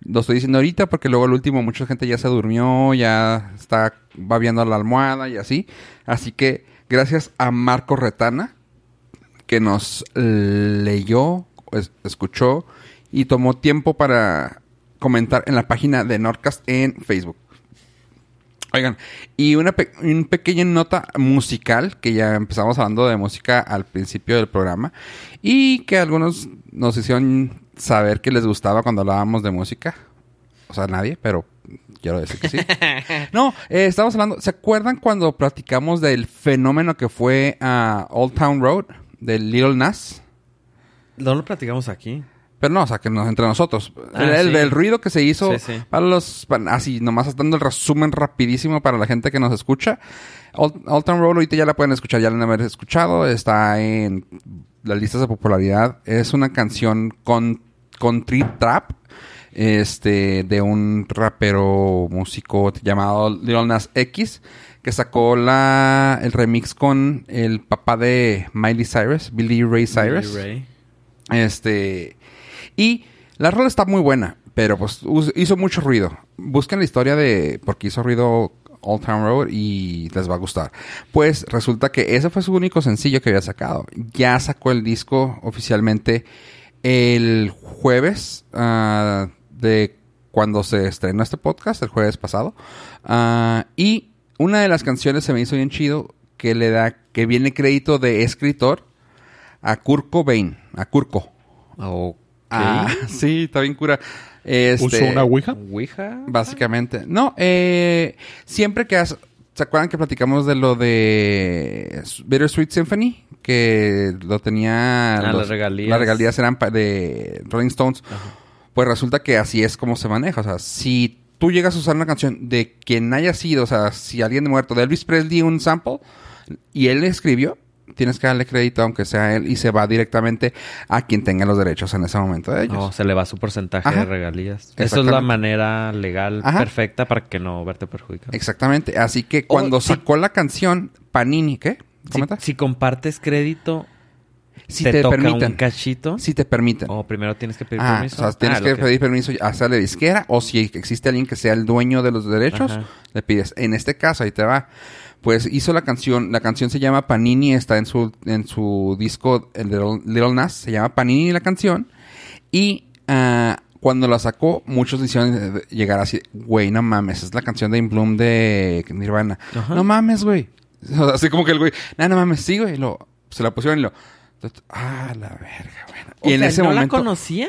Lo estoy diciendo ahorita porque luego el último mucha gente ya se durmió, ya está va viendo a la almohada y así. Así que gracias a Marco Retana que nos leyó, es- escuchó y tomó tiempo para comentar en la página de Nordcast en Facebook. Oigan, y una, pe- un pequeña nota musical, que ya empezamos hablando de música al principio del programa, y que algunos nos hicieron saber que les gustaba cuando hablábamos de música. O sea, nadie, pero quiero decir que sí. No, eh, estamos hablando, ¿se acuerdan cuando platicamos del fenómeno que fue a Old Town Road, de Little Nas? No lo platicamos aquí. Pero no, o sea, que nos, entre nosotros. Ah, el, sí. el ruido que se hizo Sí, sí. para los... para- así, nomás dando el resumen rapidísimo para la gente que nos escucha. Old, Old Town Road ahorita ya la pueden escuchar, ya la han haber escuchado. Está en las listas de popularidad. Es una canción con, con trap. Este, de un rapero músico llamado Lil Nas X. Que sacó la, el remix con el papá de Miley Cyrus, Billy Ray Cyrus. Billy Ray. Este. Y la rola está muy buena, pero pues hizo mucho ruido. Busquen la historia de por qué hizo ruido Old Town Road y les va a gustar. Pues resulta que ese fue su único sencillo que había sacado. Ya sacó el disco oficialmente el jueves ah, de cuando se estrenó este podcast, el jueves pasado. Ah, y una de las canciones se me hizo bien chido que le da, que viene crédito de escritor a Kurt Cobain, a Kurko. Ah, sí, está bien cura. Este, ¿Usó una Ouija? Ouija. Básicamente. No, eh, siempre que has... ¿Se acuerdan que platicamos de lo de Bittersweet Symphony? Que lo tenía... Ah, las regalías. Las regalías eran de Rolling Stones. Pues resulta que así es como se maneja. O sea, si tú llegas a usar una canción de quien haya sido, o sea, si alguien muerto, de Elvis Presley, un sample, y él le escribió, tienes que darle crédito aunque sea él y se va directamente a quien tenga los derechos en ese momento de ellos. No, se le va su porcentaje Ajá. de regalías. Esa es la manera legal Ajá. perfecta para que no verte perjudicado. Exactamente. Así que cuando Oh, sí. sacó la canción Panini, ¿qué? Si, ¿Comenta? si compartes crédito, Si te, te, toca permiten. un cachito. Si te permiten. O primero tienes que pedir Ah, permiso. o sea, tienes Ah, que pedir permiso a sea la disquera o si existe alguien que sea el dueño de los derechos, Ajá. le pides. En este caso, ahí te va. Pues hizo la canción, la canción se llama Panini, está en su, en su disco el Little, Little Nas, se llama Panini la canción. Y ah, cuando la sacó, muchos le hicieron eh, llegar así, güey, no mames, es la canción de In Bloom de Nirvana. Ajá. No mames, güey. O así como que el güey, no, no mames, sí, güey. y Lo, se la pusieron y lo, ah, la verga, bueno. O Y en sea, ese ¿no momento. la conocía?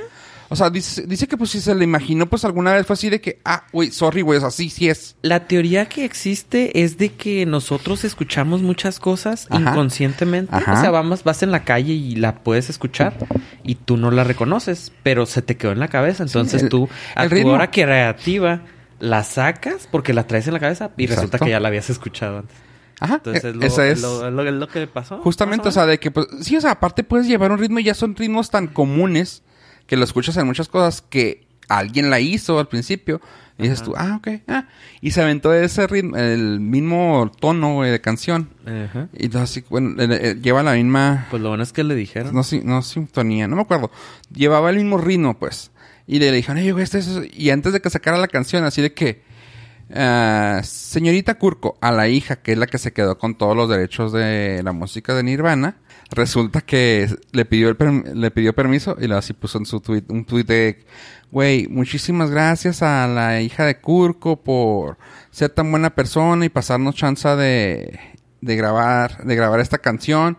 O sea, dice, dice que pues si se le imaginó, pues alguna vez fue así de que, ah, güey, sorry, güey, o sea, sí, sí es. La teoría que existe es de que nosotros escuchamos muchas cosas Ajá. inconscientemente. Ajá. O sea, vamos, vas en la calle y la puedes escuchar y tú no la reconoces, pero se te quedó en la cabeza. Entonces el- tú, a tu hora creativa, la sacas porque la traes en la cabeza y resulta que ya la habías escuchado antes. Ajá, Entonces, e- lo, esa es. lo, lo- lo que pasó. Justamente, o sea, de que, pues, sí, o sea, aparte puedes llevar un ritmo y ya son ritmos tan comunes que lo escuchas en muchas cosas que alguien la hizo al principio. Y dices tú, ah, ok, ah. Y se aventó ese ritmo, el mismo tono, güey, de canción. Ajá. Y entonces, así, bueno, eh, eh, lleva la misma, Pues lo bueno es que le dijeron. no, no sintonía, no me acuerdo. Llevaba el mismo ritmo, pues. Y le dijeron, oye, güey, este es... Y antes de que sacara la canción, así de que... ah, señorita Kurko, a la hija, que es la que se quedó con todos los derechos de la música de Nirvana, resulta que le pidió, el perm- le pidió permiso y lo así puso en su tweet, un tweet de, güey, muchísimas gracias a la hija de Kurko por ser tan buena persona y pasarnos chance de, de grabar, de grabar esta canción.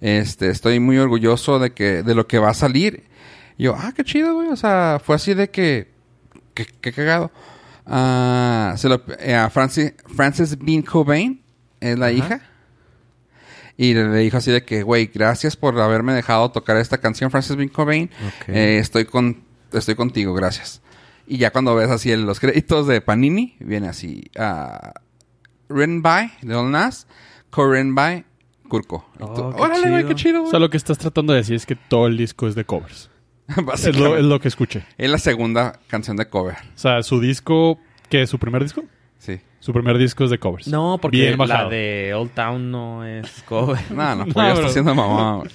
Este, estoy muy orgulloso de que, de lo que va a salir. Y yo, ah, qué chido, güey. O sea, fue así de que. Qué, qué cagado. Ah, se lo, eh, a Francis, Frances Bean Cobain es la Ajá. hija. Y le, le dijo así de que, güey, gracias por haberme dejado tocar esta canción, Frances Bean Cobain. Eh, estoy con estoy contigo, gracias. Y ya cuando ves así en los créditos de Panini, viene así. ah, written by Lil Nas, co-written by Kurko. Tú, Oh, qué Órale, güey, chido. qué chido, O güey. sea, lo que estás tratando de decir es que todo el disco es de covers. Es lo, es lo que escuché. Es la segunda canción de cover. O sea, su disco, ¿qué es su primer disco? Sí. Su primer disco es de covers. No, porque Bien la de Old Town no es cover. No, no, pues No, ya bro. está haciendo mamá, güey.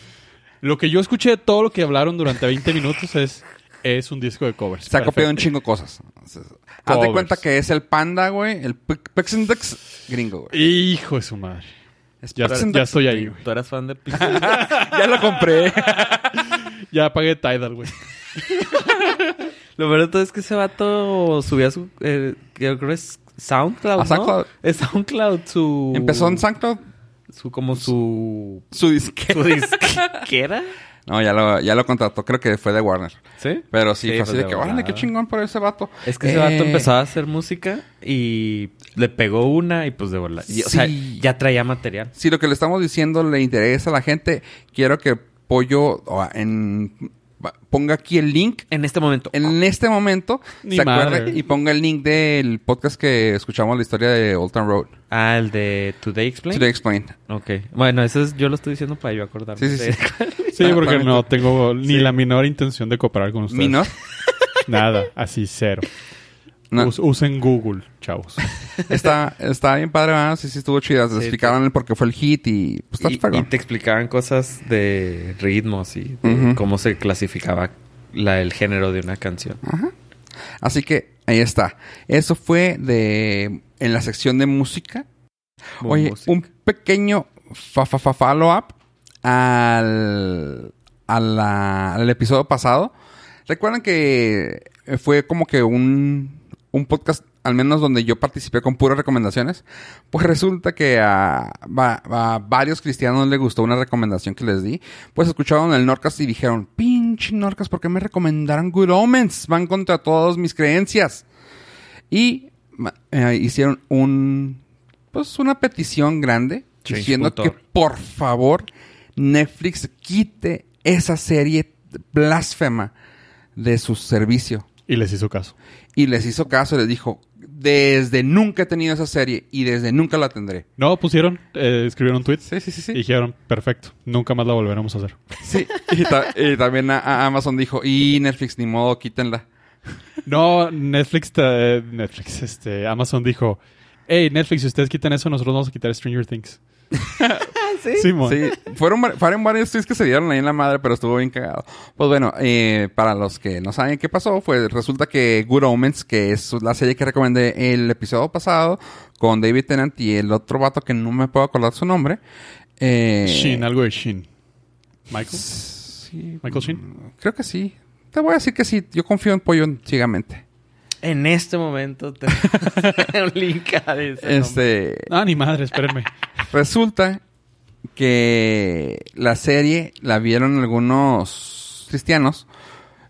Lo que yo escuché de todo lo que hablaron durante 20 minutos es, es un disco de covers. Se ha copiado un chingo de cosas. Entonces, Haz de cuenta que es el panda, güey. El Pix- Pixindex gringo, güey. Hijo de su madre. Es Ya, estoy ahí, güey. ¿Tú eras fan de? Ya lo compré. Ya pagué Tidal, güey. Lo todo es que ese vato subía su... eh, creo que es SoundCloud, A SoundCloud. ¿no? Es SoundCloud su... Empezó en SoundCloud Su, como su... su disque. su disquera. No, ya lo, ya lo contrató. Creo que fue de Warner. ¿Sí? Pero sí, Sí, fue así de de que, órale, volada. qué chingón por ese vato. Es que ese Eh, vato empezaba a hacer música y le pegó una y pues de volar. O sea, Sí. ya traía material. Si lo que le estamos diciendo le interesa a la gente, quiero que Pollo en, ponga aquí el link. En este momento. En este momento, Ni se madre. acuerde y ponga el link del podcast que escuchamos la historia de Old Town Road. Ah, el de Today Explain. Today Explain. Ok. Bueno, eso es, yo lo estoy diciendo para yo acordarme. Sí, sí, sí. Sí, Ah, porque no tengo ni Sí. la menor intención de cooperar con ustedes. Minor. Nada, así cero. No. Us- usen Google, chavos. Está, está bien padre, ¿verdad? Sí, sí, estuvo chida. Te Sí, explicaban el por qué fue el hit y... Pues está y, y te explicaban cosas de ritmos y de cómo se clasificaba la, el género de una canción. Ajá. Así que ahí está. Eso fue de en la sección de música. Oye, Música. un pequeño fa, fa, fa- follow up al, a la- al episodio pasado. Recuerdan que fue como que un, un podcast, al menos donde yo participé con puras recomendaciones. Pues resulta que a, va- a varios cristianos les gustó una recomendación que les di. Pues escucharon el Norcas y dijeron, pinche Norcas, ¿por qué me recomendaron Good Omens? Van contra todas mis creencias. Y eh, hicieron un pues una petición grande diciendo que por favor Netflix quite esa serie blasfema de su servicio. Y les hizo caso. Y les hizo caso y les dijo, desde nunca he tenido esa serie y desde nunca la tendré. No, pusieron, eh, escribieron tweets Sí, sí, sí, sí. y dijeron, perfecto, nunca más la volveremos a hacer. Sí. Y, ta- y también a- a Amazon dijo, y Netflix, ni modo, quítenla. No, Netflix, eh, Netflix, este, Amazon dijo, hey, Netflix, si ustedes quitan eso, nosotros vamos a quitar Stranger Things. ¿Sí? Simón. Sí, fueron, var- fueron varios tweets que se dieron ahí en la madre, pero estuvo bien cagado. Pues bueno, eh, para los que no saben qué pasó, fue resulta que Good Omens, que es la serie que recomendé el episodio pasado, con David Tennant y el otro vato que no me puedo acordar su nombre. Eh, Shin, algo de Shin. Michael. sí, Michael Shin. creo que sí. Te voy a decir que sí, yo confío en Pollo ciegamente. En este momento te un link a ese nombre. Este, Ah, ni madre, espérenme. Resulta que la serie la vieron algunos cristianos.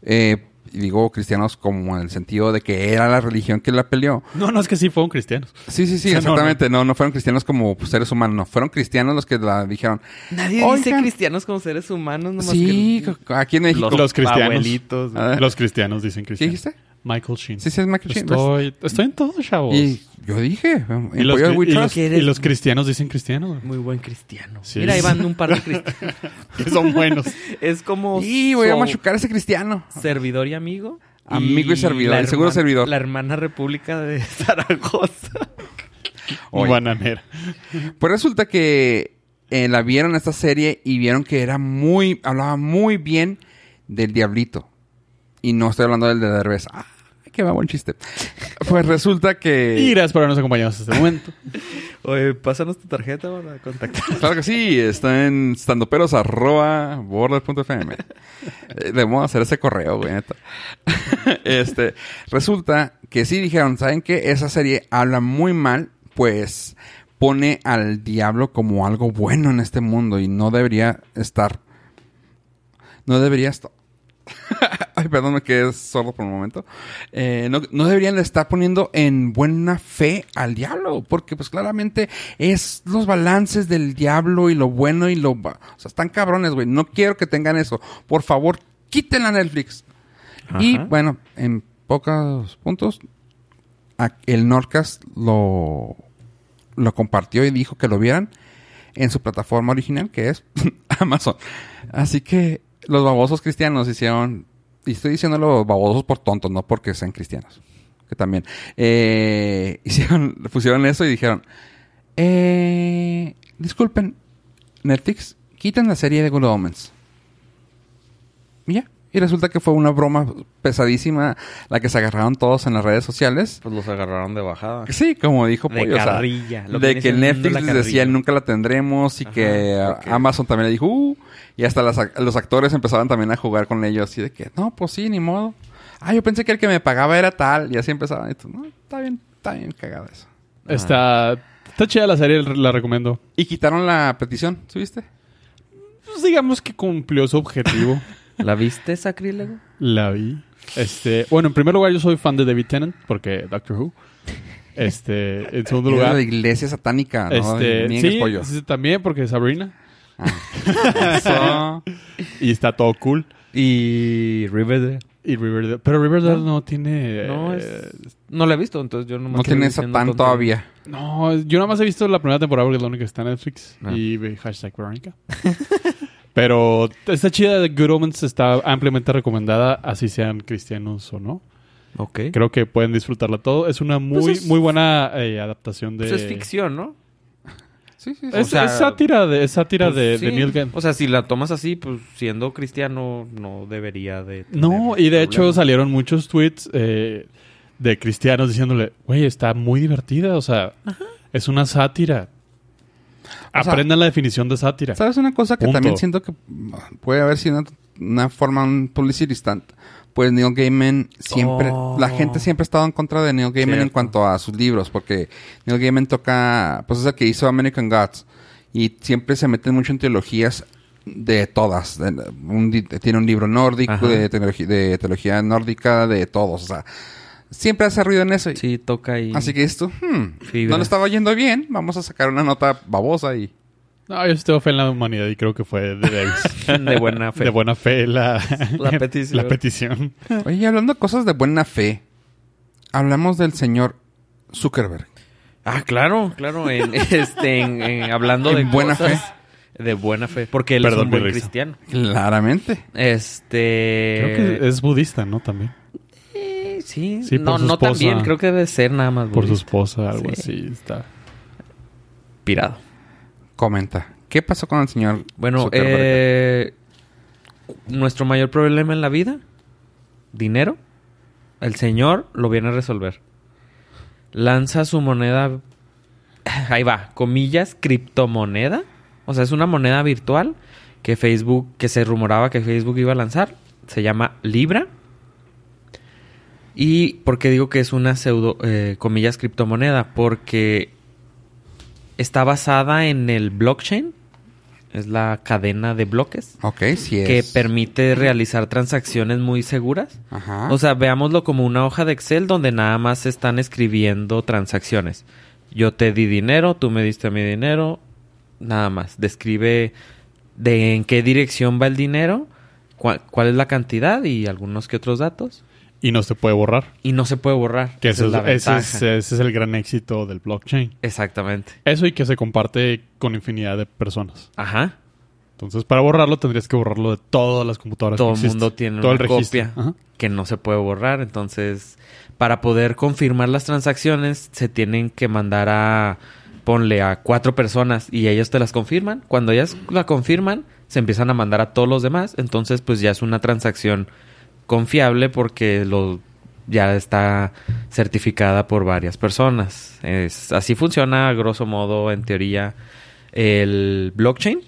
Eh, y digo cristianos como en el sentido de que era la religión que la peleó. No, no, es que sí fueron cristianos. Sí, sí, sí, O sea, no, exactamente. No, no, fueron cristianos como seres humanos, no. Fueron cristianos los que la dijeron. Nadie dice cristianos como seres humanos, nomás Sí, que aquí en México. los, Los cristianos. abuelitos. Ah. Los cristianos dicen ¿Qué cristianos. dijiste? Michael Sheen. Sí, sí, es Michael Sheen. Estoy, estoy en todo, chavos. Y yo dije, Y los, cri- y y cristianos dicen cristiano. Muy buen cristiano. Sí. Mira, ahí van un par de cristianos. Que son buenos. es como Y voy a machucar a ese cristiano. servidor y amigo. Amigo y servidor, la el seguro hermana- servidor. La hermana república de Zaragoza. Oye. Bananera. Pues resulta que eh, la vieron esta serie y vieron que era muy, hablaba muy bien del diablito. Y no estoy hablando del de Derbez. Ah, qué buen chiste. Pues resulta Y que... gracias por habernos acompañado hasta este momento. Oye, pásanos tu tarjeta para contactar. Claro que sí, está en standoperos arroba border.fm. Eh, Debemos hacer ese correo, güey, neta. este, resulta que sí dijeron, ¿saben qué? Esa serie habla muy mal, pues pone al diablo como algo bueno en este mundo y no debería estar. No debería estar. Ay, perdón, me quedé sordo por un momento. Eh, no, no deberían de estar poniendo en buena fe al diablo, porque pues claramente es los balances del diablo y lo bueno y lo... O sea, están cabrones, güey. No quiero que tengan eso. Por favor, quítenla a Netflix. Y bueno, en pocos puntos, el Nordcast lo, lo compartió y dijo que lo vieran en su plataforma original, que es Amazon. Así que los babosos cristianos hicieron, y estoy diciendo los babosos por tontos, no porque sean cristianos, que también, eh, hicieron, pusieron eso y dijeron, eh, disculpen, Netflix, quiten la serie de Good Omens. Y ya. Y resulta que fue una broma pesadísima la que se agarraron todos en las redes sociales. Pues los agarraron de bajada. Sí, como dijo De Pollo, o sea, carrilla, lo que de que Netflix les decía nunca la tendremos y Ajá, que. Amazon también le dijo uh, y hasta las los actores empezaban también a jugar con ellos así de que no, pues sí, ni modo. Ah, yo pensé que el que me pagaba era tal y así empezaban. Y tú, no, está bien, está bien cagada eso. Está, está chida la serie, la recomiendo. Y quitaron la petición, ¿sí viste? Pues digamos que cumplió su objetivo. ¿La viste, sacrílego? la vi. Este, bueno, en primer lugar, yo soy fan de David Tennant, porque Doctor Who. Este, en segundo lugar. la iglesia satánica, ¿no? Este, sí, pollo. sí, también porque Sabrina. Eso. Y está todo cool. Y Riverdale. Y Riverdale. Pero Riverdale no, No. tiene. No, eh, es- No la he visto, entonces yo no me No tiene satán tonterías. todavía. No, yo nada más he visto la primera temporada porque es la única que está en Netflix. Ah. Y ve hashtag Verónica. Pero esta chida de Good Omens está ampliamente recomendada, así sean cristianos o no. Ok. Creo que pueden disfrutarla todo. Es una muy, Pues es- muy buena eh, adaptación de. Pues es ficción, ¿no? Sí, sí, sí. Es, O sea, es sátira de, es sátira Pues de, sí. de Neil Gaiman. O sea, si la tomas así, pues siendo cristiano no debería de... tener No, y de hecho problema. salieron muchos tweets eh, de cristianos diciéndole, güey, está muy divertida, o sea, es una sátira. O sea, Aprendan la definición de sátira. ¿Sabes una cosa que Punto. también siento que puede haber sido una, una forma, un publicity stunt? Pues Neil Gaiman siempre, Oh. la gente siempre ha estado en contra de Neil Gaiman en cuanto a sus libros, porque Neil Gaiman toca, pues es el que hizo American Gods, y siempre se mete mucho en teologías de todas. De- un tiene un libro nórdico, de, teología, de teología nórdica, de todos, o sea, siempre hace ruido en eso. y- Sí, toca ahí. Así que esto, hmm, no le estaba yendo bien, vamos a sacar una nota babosa y... No, yo sí tengo fe en la humanidad y creo que fue de Davis. De buena fe. De buena fe la, La petición. la petición. Oye, y hablando de cosas de buena fe, hablamos del señor Zuckerberg. Ah, claro, claro. En, este, en, en- hablando En de buena cosas De buena fe. Porque él Perdón, es un buen cristiano. Claramente. Este... Creo que es budista, ¿no? También. Eh, sí, Sí, por no, no tan esposa. bien. Creo que debe ser nada más Por su esposa, algo Sí. así. Está. Pirado. Comenta. ¿Qué pasó con el señor Bueno, eh, nuestro mayor problema en la vida, dinero, el señor lo viene a resolver. Lanza su moneda, ahí va, comillas, criptomoneda. O sea, es una moneda virtual que Facebook, que se rumoraba que Facebook iba a lanzar. Se llama Libra. ¿Y por qué digo que es una pseudo, eh, comillas, criptomoneda? Porque está basada en el blockchain. Es la cadena de bloques Ok, sí es. que permite realizar transacciones muy seguras. Ajá. O sea, veámoslo como una hoja de Excel donde nada más se están escribiendo transacciones. Yo te di dinero, tú me diste mi dinero, nada más. Describe de en qué dirección va el dinero, cuál, cuál es la cantidad y algunos que otros datos. Y no se puede borrar. Y no se puede borrar. Que Esa ese, es la es, ese es, ese es el gran éxito del blockchain. Exactamente. Eso y que se comparte con infinidad de personas. Ajá. Entonces, para borrarlo tendrías que borrarlo de todas las computadoras. Todo que el mundo tiene Todo una el copia Ajá. que no se puede borrar. Entonces, para poder confirmar las transacciones, se tienen que mandar a, ponle a cuatro personas y ellos te las confirman. Cuando ellas la confirman, se empiezan a mandar a todos los demás. Entonces, pues ya es una transacción confiable porque lo ya está certificada por varias personas. Es, así funciona, a grosso modo, en teoría, el blockchain.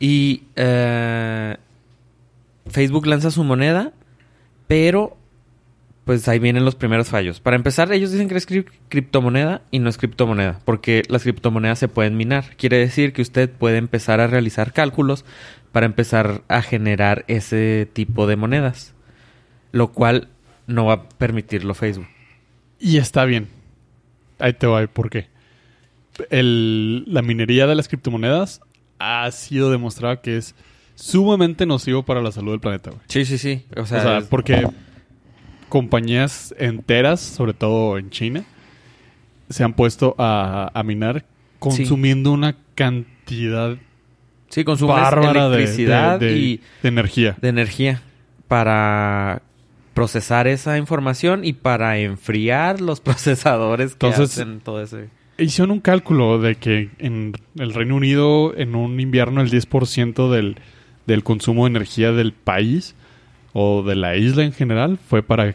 Y eh, Facebook lanza su moneda, pero pues ahí vienen los primeros fallos. Para empezar, ellos dicen que es cri- criptomoneda y no es criptomoneda, porque las criptomonedas se pueden minar. Quiere decir que usted puede empezar a realizar cálculos para empezar a generar ese tipo de monedas, lo cual no va a permitirlo Facebook. Y está bien. Ahí te va, ¿por qué? El- la minería de las criptomonedas ha sido demostrada que es sumamente nocivo para la salud del planeta, güey. Sí, sí, sí. O O sea, sea, es- porque compañías enteras, sobre todo en China, se han puesto a, a minar consumiendo una cantidad sí, bárbara de, electricidad de- de- y de energía. de energía para procesar esa información y para enfriar los procesadores que Entonces- hacen todo ese. Hicieron un cálculo de que en el Reino Unido, en un invierno, el 10% del, del consumo de energía del país o de la isla en general fue para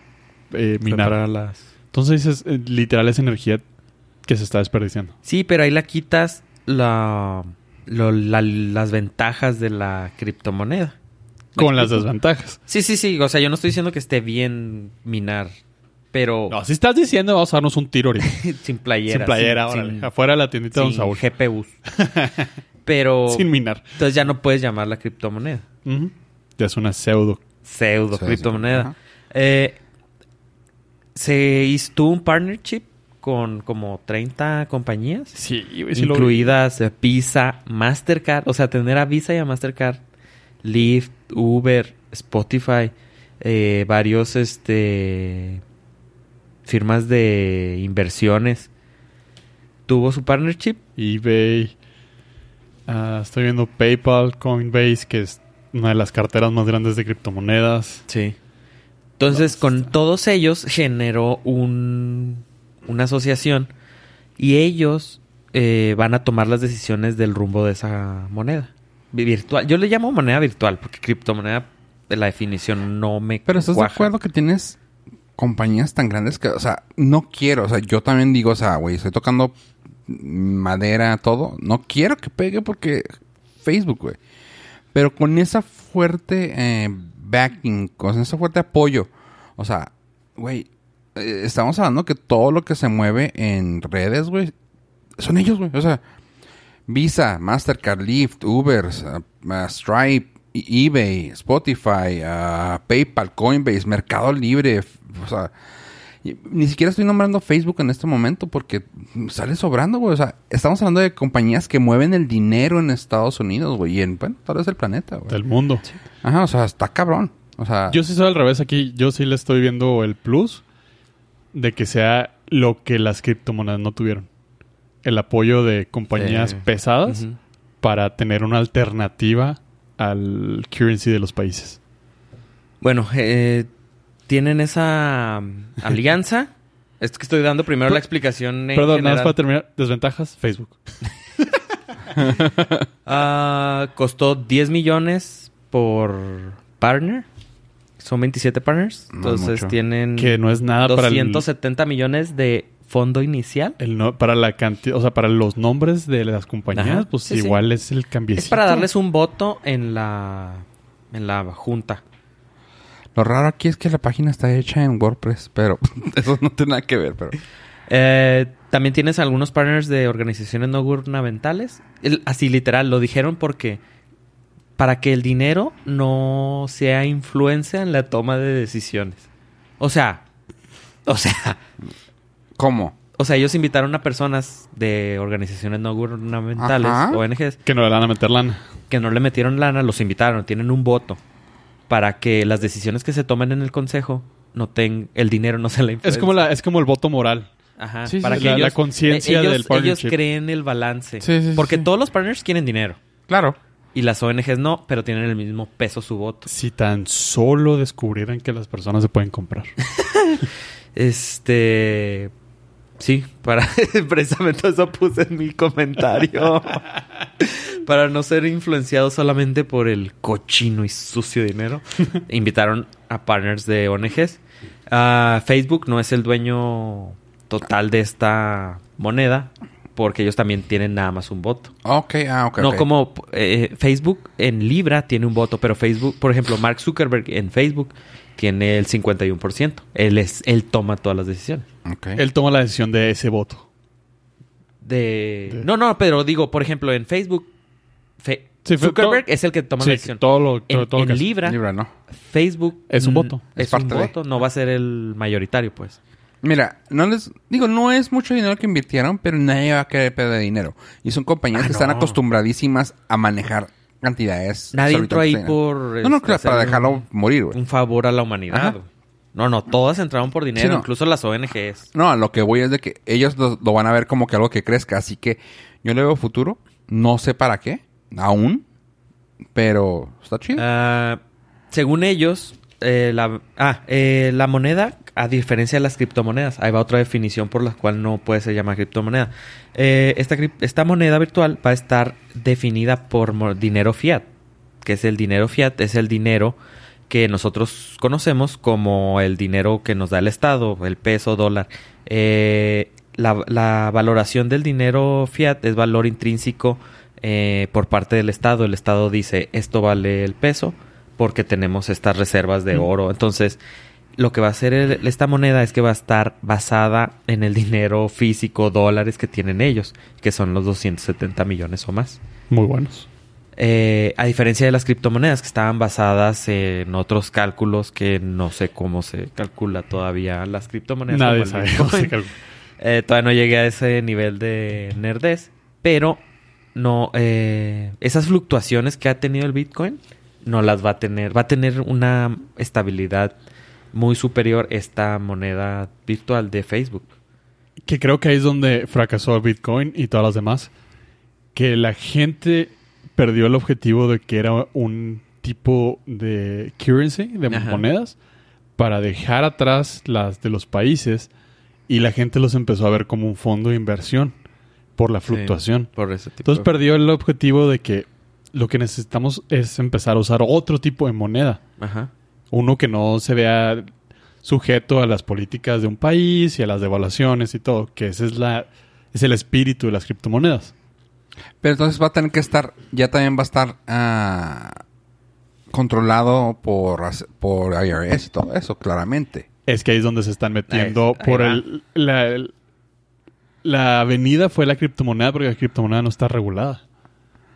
eh, minar. para las... Entonces, es, eh, literal, es energía que se está desperdiciando. Sí, pero ahí la quitas la, lo- la- las ventajas de la criptomoneda. ¿Me Con las desventajas. Sí, sí, sí. O sea, yo no estoy diciendo que esté bien minar, pero No, si estás diciendo, vamos a darnos un tiro ahorita. sin playera. sin playera, sin- órale. sin- Afuera de la tiendita de Don sin Saúl. GPUs. pero Sin minar. entonces ya no puedes llamarla criptomoneda. Ujú. Ya es una pseudo. Pseudo Sí, criptomoneda. Eh, se hizo tuvo un partnership con como 30 compañías. Sí, incluidas eh, Visa, Mastercard, o sea, tener a Visa y a Mastercard, Lyft, Uber, Spotify, eh, varios este firmas de inversiones. Tuvo su partnership. eBay. Ah, estoy viendo PayPal, Coinbase, que es una de las carteras más grandes de criptomonedas. Sí. Entonces, con todos ellos generó un, una asociación y ellos eh, van a tomar las decisiones del rumbo de esa moneda Vi- virtual. Yo le llamo moneda virtual porque criptomoneda, de la definición, no me Pero estás cuaja. de acuerdo que tienes compañías tan grandes que, o sea, no quiero, o sea, yo también digo, o sea, güey, estoy tocando madera, todo, no quiero que pegue porque Facebook, güey. Pero con esa fuerte eh, backing, con ese fuerte apoyo, o sea, güey, eh, estamos hablando que todo lo que se mueve en redes, güey, son ellos, güey. O sea, Visa, Mastercard, Lyft, Uber, uh, Stripe, eBay, Spotify, uh, PayPal, Coinbase, Mercado Libre, o sea, ni siquiera estoy nombrando Facebook en este momento porque sale sobrando, güey. O sea, estamos hablando de compañías que mueven el dinero en Estados Unidos, güey, y en, bueno, tal vez el planeta, güey. Del mundo. Ajá, o sea, está cabrón. O sea, Yo sí soy al revés aquí. Yo sí le estoy viendo el plus de que sea lo que las criptomonedas no tuvieron. El apoyo de compañías Eh, pesadas para tener una alternativa al currency de los países. Bueno, eh, tienen esa um, alianza. Es que estoy dando primero la explicación en Perdón, nada más para terminar. Desventajas, Facebook. Ah, costó 10 millones por partner. Son 27 partners. No Entonces mucho. tienen Que no es nada para el, 270 millones de fondo inicial. el no- para la cantidad, o sea, para los nombres de las compañías, Ajá, pues sí, sí. igual es el cambiecito. Es para darles un voto en la en la junta. Lo raro aquí es que la página está hecha en WordPress, pero eso no tiene nada que ver, pero... Eh, también tienes algunos partners de organizaciones no gubernamentales. El- así literal, lo dijeron porque para que el dinero no sea influencia en la toma de decisiones. O sea, o sea, ¿Cómo? o sea, ellos invitaron a personas de organizaciones no gubernamentales, Ajá. ONGs, Que no le van a meter lana. que no le metieron lana, los invitaron, tienen un voto para que las decisiones que se tomen en el consejo no ten, el dinero no se la influencia. Es como, la, es como el voto moral. Ajá, Sí, para sí, que la- conciencia eh, ellos- del partnership. Ellos creen el balance. Sí, sí, sí, Porque sí. todos los partners quieren dinero. Claro. Y las ONGs no, pero tienen el mismo peso su voto. Si tan solo descubrieran que las personas se pueden comprar. Este. Sí, para precisamente eso puse en mi comentario. para no ser influenciado solamente por el cochino y sucio dinero. Invitaron a partners de ONGs. Ah, Facebook no es el dueño total de esta moneda. porque ellos también tienen nada más un voto. Ok, ah, ok. no como eh, Facebook en Libra tiene un voto, pero Facebook, por ejemplo, Mark Zuckerberg en Facebook tiene el 51%. Él es él toma todas las decisiones. Él toma la decisión de ese voto. De... De- No, no, pero digo, por ejemplo, en Facebook Fe- Sí, fue Zuckerberg todo- es el que toma Sí, la decisión. todo lo, todo, en todo lo en que. Libra, Libra, ¿no? Facebook Es un voto. Es, Es un de. voto, no va a ser el mayoritario, pues. Mira, no les digo, no es mucho dinero que invirtieron, pero nadie va a querer perder dinero. Y son compañías Ah, que están acostumbradísimas a manejar cantidades. Nadie entró ahí por No, no, este, claro, para hacerle dejarlo un- morir, güey. un favor a la humanidad. Ajá. No, no, todas entraron por dinero, Sí, no. incluso las ONGs. No, a lo que voy es de que ellos lo, lo van a ver como que algo que crezca. Así que yo le veo futuro. No sé para qué, aún. Pero está chido. Ah, según ellos, eh, la, ah, eh, la moneda, a diferencia de las criptomonedas, ahí va otra definición por la cual no puede ser llamada criptomoneda. Eh, esta, esta moneda virtual va a estar definida por dinero fiat, que es el dinero fiat, es el dinero que nosotros conocemos como el dinero que nos da el Estado, el peso, dólar. Eh, la, la valoración del dinero fiat es valor intrínseco eh, por parte del Estado. El Estado dice, esto vale el peso porque tenemos estas reservas de Mm. oro. Entonces, lo que va a hacer el- esta moneda es que va a estar basada en el dinero físico, dólares que tienen ellos, que son los 270 millones o más. Muy buenos. Eh, a diferencia de las criptomonedas que estaban basadas en otros cálculos que no sé cómo se calcula todavía las criptomonedas. Nadie sabe cómo se calcula. Eh, todavía no llegué a ese nivel de nerdez, pero no eh, esas fluctuaciones que ha tenido el Bitcoin no las va a tener, va a tener una estabilidad muy superior esta moneda virtual de Facebook. Que creo que ahí es donde fracasó Bitcoin y todas las demás. Que la gente perdió el objetivo de que era un tipo de currency, de Ajá. monedas, para dejar atrás las de los países y la gente los empezó a ver como un fondo de inversión por la fluctuación. Por ese tipo. Entonces perdió el objetivo de que lo que necesitamos es empezar a usar otro tipo de moneda. Ajá. Uno que no se vea sujeto a las políticas de un país y a las devaluaciones y todo, que ese es la es el espíritu de las criptomonedas. Pero entonces va a tener que estar, ya también va a estar ah, controlado por, por IRS y todo eso, claramente. Es que ahí es donde se están metiendo Ahí- por el la, el- la avenida fue la criptomoneda porque la criptomoneda no está regulada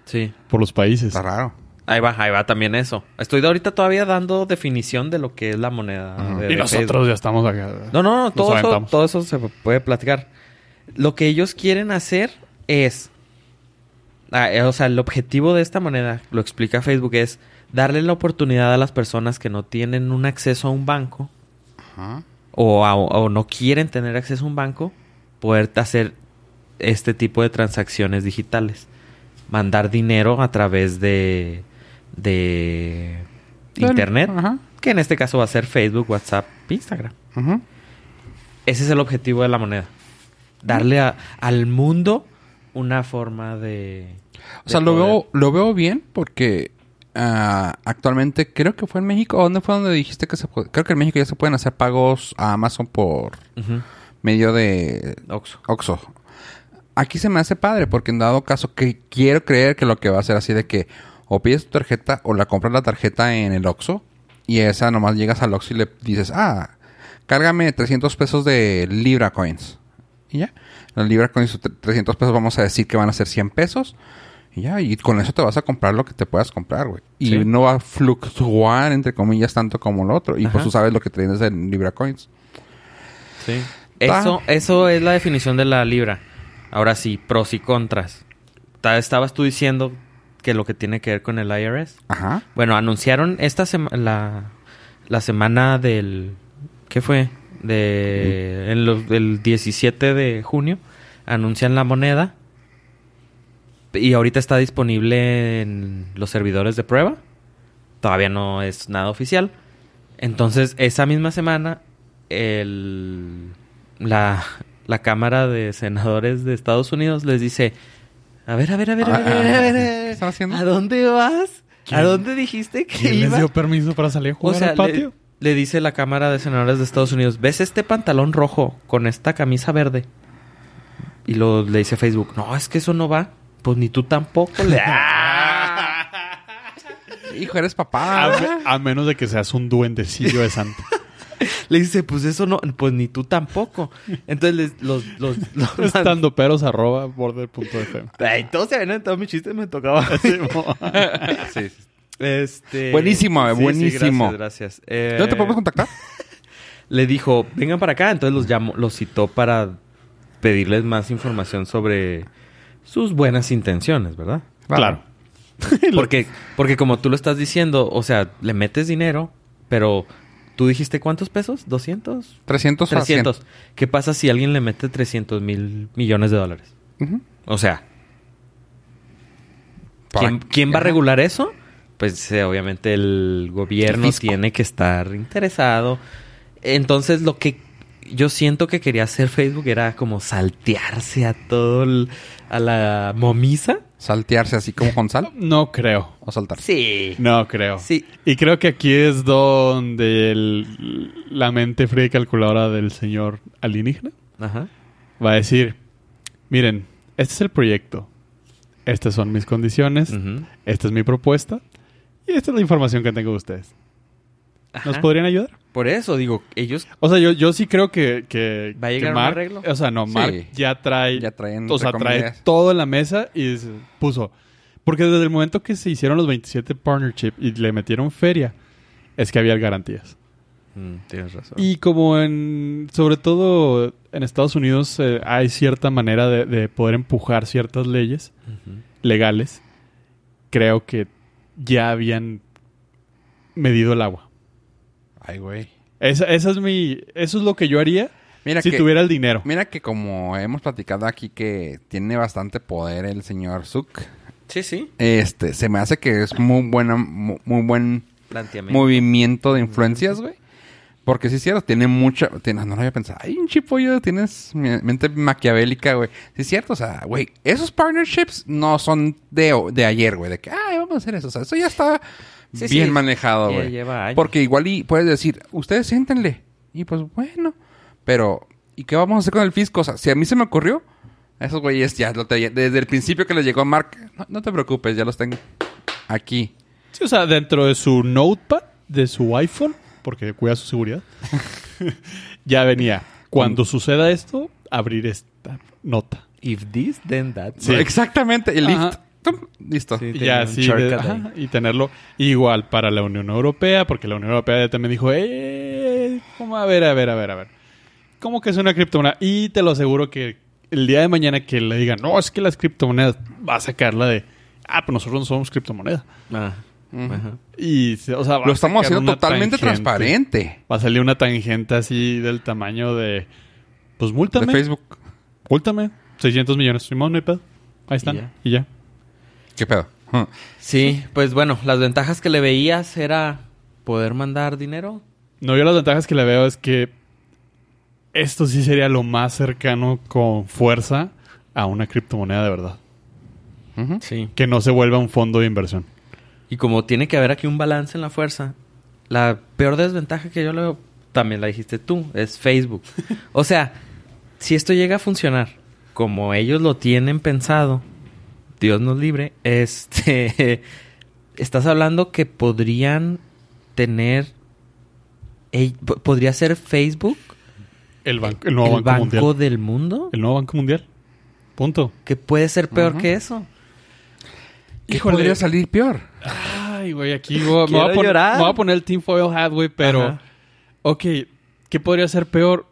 Sí. por los países. Está raro. Ahí va, ahí va también eso. Estoy de ahorita todavía dando definición de lo que es la moneda. Ajá. de- Y de nosotros Facebook. ya estamos acá. No, no, no, todo eso, todo eso se puede platicar. Lo que ellos quieren hacer es. ah, eh, o sea, el objetivo de esta moneda, lo explica Facebook, es darle la oportunidad a las personas que no tienen un acceso a un banco Ajá. o, a- o no quieren tener acceso a un banco, poder hacer este tipo de transacciones digitales. Mandar dinero a través de, de internet, Ajá. que en este caso va a ser Facebook, WhatsApp, Instagram. Ajá. Ese es el objetivo de la moneda. Darle a- al mundo una forma de... O sea, lo veo, lo veo bien porque ah, actualmente creo que fue en México. ¿Dónde fue donde dijiste que se puede? Creo que en México ya se pueden hacer pagos a Amazon por medio de Oxxo. Oxxo. Aquí se me hace padre porque en dado caso que quiero creer que lo que va a ser así de que o pides tu tarjeta o la compras la tarjeta en el Oxxo y esa nomás llegas al Oxxo y le dices, ah, cárgame 300 pesos de Libra Coins. Y ya, los Libra Coins, tre- 300 pesos vamos a decir que van a ser 100 pesos. Y ya, y con eso te vas a comprar lo que te puedas comprar, güey. Y Sí. no va a fluctuar, entre comillas, tanto como lo otro. Y Ajá. pues tú sabes lo que tienes en Libra Coins. Sí. Eso, eso es la definición de la libra. Ahora sí, pros y contras. Ta- Estabas tú diciendo que lo que tiene que ver con el IRS. Ajá. Bueno, anunciaron esta semana la, la semana del ¿qué fue? De en los- el 17 de junio anuncian la moneda y ahorita está disponible en los servidores de prueba. Todavía no es nada oficial. Entonces, esa misma semana el la, la Cámara de Senadores de Estados Unidos les dice, a ver, a ver, a ver, a ver, a ver, a ver, a ver, ¿Qué están haciendo? ¿A dónde vas? ¿A dónde dijiste que ¿Quién les iba? dio permiso para salir a O jugar sea, al patio? le, le dice la Cámara de Senadores de Estados Unidos, ¿ves este pantalón rojo con esta camisa verde? Y lo, le dice Facebook, no, es que eso no va. Pues ni tú tampoco. Le... Hijo, eres papá. A, a menos de que seas un duendecillo de Santa. le dice, pues eso no, pues ni tú tampoco. Entonces les- los, los, los- Estando peros arroba border.fm. Ay, todos se ven todos mis chistes me tocaba. Sí, sí. Este... Buenísimo, Sí, sí, buenísimo. gracias, gracias. Eh, ¿Dónde te podemos contactar? Le dijo, vengan para acá. Entonces los llamó, los citó para pedirles más información sobre sus buenas intenciones, ¿verdad? Claro. Porque, porque como tú lo estás diciendo, o sea, le metes dinero, pero tú dijiste cuántos pesos? ¿200? 300 a 100. 300. ¿Qué pasa si alguien le mete 300 mil millones de dólares? O sea, ¿quién, quién va a regular eso? Pues eh, obviamente el gobierno El tiene que estar interesado. Entonces lo que yo siento que quería hacer Facebook era como saltearse a todo el- a la momisa. Saltearse así como con sal No creo. o saltar. Sí. No creo. Sí. Y creo que aquí es donde el- la mente fría y calculadora del señor alienígena Ajá. va a decir, miren, este es el proyecto, estas son mis condiciones, esta es mi propuesta y esta es la información que tengo de ustedes. ¿Nos podrían ayudar? Por eso digo, ellos O sea, yo, yo sí creo que, que, ¿Va a llegar que un arreglo? O sea, no, Sí. Mark ya trae, Ya traen, o sea, trae comillas. todo en la mesa y puso. Porque desde el momento que se hicieron los 27 partnership y le metieron feria, es que había garantías. Mm, tienes razón. Y como en, sobre todo en Estados Unidos, eh, hay cierta manera de, de poder empujar ciertas leyes legales, creo que ya habían medido el agua. Ay, güey. Esa, esa es mi, eso es lo que yo haría Mira si que, tuviera el dinero. mira que como hemos platicado aquí que tiene bastante poder el señor Zuck, Sí, sí. este, se me hace que es muy buena, mu- muy, buen Planteamiento. movimiento de influencias, güey. Porque sí es cierto, tiene mucha... Tiene, no lo había pensado. Ay, un chipollo, tienes mente maquiavélica, güey. Sí es cierto, o sea, güey, esos partnerships no son de, de ayer, güey. De que, ay, vamos a hacer eso. O sea, eso ya está Sí, bien sí. manejado, güey. Porque igual y puedes decir, ustedes siéntenle. Y pues, bueno. Pero, ¿y qué vamos a hacer con el fisco? O sea, si a mí se me ocurrió, esos güeyes ya lo te- desde el principio que les llegó a Mark, no, no te preocupes, ya los tengo aquí. Sí, o sea, dentro de su notepad, de su iPhone, porque cuida su seguridad, ya venía. Cuando suceda esto, abrir esta nota. If this, then that. Sí. Exactamente, el Ajá. lift. Tum, Listo. Sí. Y tenía ya un así shortcut de- ahí. ajá, y tenerlo igual para la Unión Europea, porque la Unión Europea ya también dijo, eh, ¿cómo? A ver, a ver, a ver, a ver. ¿Cómo que es una criptomoneda? Y te lo aseguro que el día de mañana que le digan, no, es que las criptomonedas, va a sacarla de, ah, pues nosotros no somos criptomoneda. Ah. Y, o sea, va Lo a estamos haciendo totalmente tangente. transparente. Va a salir una tangente así del tamaño de, pues múltame. De Facebook. Múltame. 600 millones. Simón, no hay pedo. Ahí están. Y ya. Y ya. ¿Qué pedo? Huh. Sí, pues bueno, las ventajas que le veías era poder mandar dinero. No, yo las ventajas que le veo es que esto sí sería lo más cercano con fuerza a una criptomoneda de verdad. Sí. Que no se vuelva un fondo de inversión. Y como tiene que haber aquí un balance en la fuerza, la peor desventaja que yo le veo, también la dijiste tú, es Facebook. o sea, si esto llega a funcionar como ellos lo tienen pensado, Dios nos libre, este, estás hablando que podrían tener, podría ser Facebook El, ban- el nuevo el Banco, banco Mundial. del mundo, El nuevo Banco Mundial. Punto. que puede ser peor que eso. ¿Qué Híjole. podría salir peor? Ay, güey, aquí voy, me, voy a Quiero poner, llorar. me voy a poner el Team Foil Hat, güey, pero... Ajá. Ok, ¿qué podría ser peor?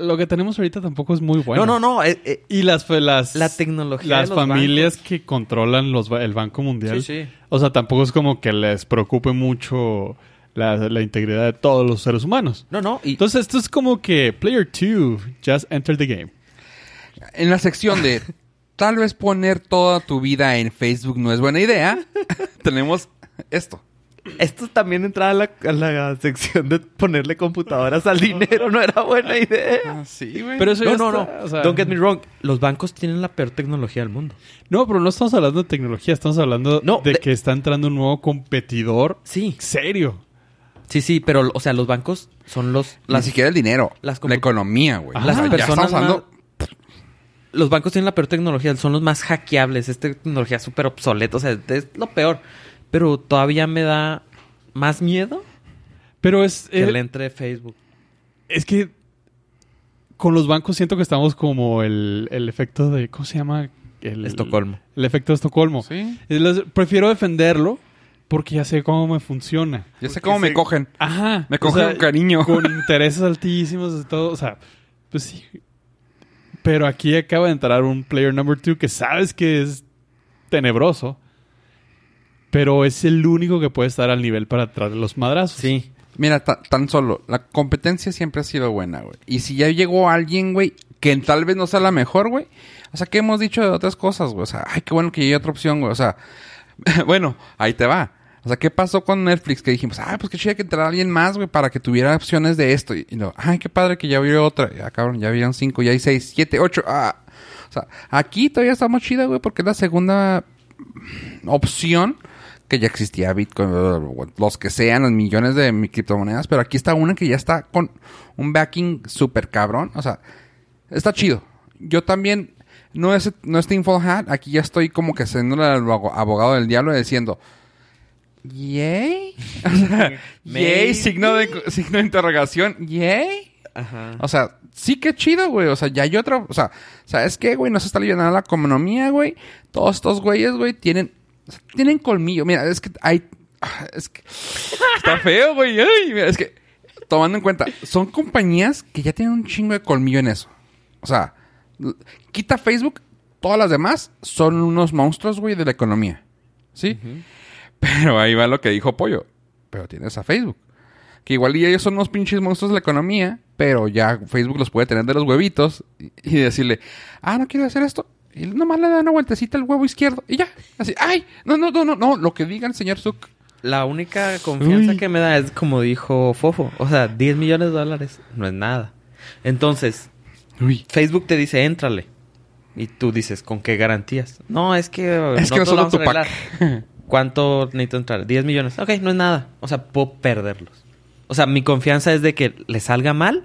Lo que tenemos ahorita tampoco es muy bueno. No, no, no, eh, eh, Y las, las, La tecnología las de los familias bancos. que controlan los, el Banco Mundial. Sí, sí. O sea, tampoco es como que les preocupe mucho la, la integridad de todos los seres humanos. no, no, y Entonces, esto es como que Player 2 just entered the game. En la sección de tal vez poner toda tu vida en Facebook no es buena idea, tenemos esto. Esto también entraba a la, a la sección de ponerle computadoras al dinero. No era buena idea. sí, güey. Pero eso No, ya no, no. está, o sea- Don't get me wrong. Los bancos tienen la peor tecnología del mundo. No, pero no estamos hablando de tecnología, estamos hablando No, de, de- que está entrando un nuevo competidor Sí. serio. Sí, sí, pero, o sea, los bancos son los... Ni Las, siquiera el dinero, las la economía, güey. Las ya personas estamos hablando... los bancos tienen la peor tecnología, son los más hackeables, es tecnología súper obsoleta, o sea, es lo peor. Pero todavía me da más miedo Pero es... que eh, le entre Facebook. Es que con los bancos siento que estamos como el, el efecto de... ¿Cómo se llama? El, Estocolmo. El efecto de Estocolmo. Sí. Los- prefiero defenderlo porque ya sé cómo me funciona. Ya sé cómo me cogen. Ajá. Me O cogen sea, con cariño. Con intereses altísimos y todo. O sea, pues sí. Pero aquí acaba de entrar un player number two que sabes que es tenebroso. Pero es el único que puede estar al nivel para traer los madrazos. Sí. Mira, ta- tan solo, la competencia siempre ha sido buena, güey. Y si ya llegó alguien, güey, que tal vez no sea la mejor, güey. O sea, ¿qué hemos dicho de otras cosas, güey? O sea, ay, qué bueno que llegue otra opción, güey. O sea, bueno, ahí te va. O sea, ¿qué pasó con Netflix? Que dijimos, ah, pues qué chido que entrara alguien más, güey, para que tuviera opciones de esto. Y, y no, ay, qué padre que ya había otra. Ya, cabrón, ya habían cinco, ya hay seis, siete, ocho. Ah. O sea, aquí todavía estamos chida, güey, porque es la segunda opción que ya existía Bitcoin, los que sean, los millones de criptomonedas, pero aquí está una que ya está con un backing súper cabrón. O sea, está chido. Yo también, no es, no es Tinfoil Hat, aquí ya estoy como que siendo el abo- abogado del diablo diciendo, ¿yay? O sea, ¿yay? Signo de, signo de interrogación, ¿yay? Ajá. O sea, sí que chido, güey. O sea, ya hay otra. O sea, ¿sabes qué, güey? No se está aliviando la economía, güey. Todos estos güeyes, güey, tienen. O sea, tienen colmillo. Mira, es que hay. ah, Es que. Está feo, güey. Ay, mira, es que. Tomando en cuenta, son compañías que ya tienen un chingo de colmillo en eso. O sea, quita Facebook, todas las demás son unos monstruos, güey, de la economía. ¿Sí? Pero ahí va lo que dijo Pollo. Pero tienes a Facebook. Que igual y ellos son unos pinches monstruos de la economía, pero ya Facebook los puede tener de los huevitos y, y decirle, ah, no quiero hacer esto. Y nomás le dan una vueltecita al huevo izquierdo y ya. Así, ay, no, no, no, no, no, lo que diga el señor Zuck. La única confianza Uy. que me da es como dijo Fofo. O sea, 10 millones de dólares no es nada. Entonces, Uy. Facebook te dice, éntrale. Y tú dices, ¿con qué garantías? No, es que... Es que no solo Tupac. arreglar. ¿Cuánto necesito entrar? 10 millones. Ok, no es nada. O sea, puedo perderlos. O sea, mi confianza es de que le salga mal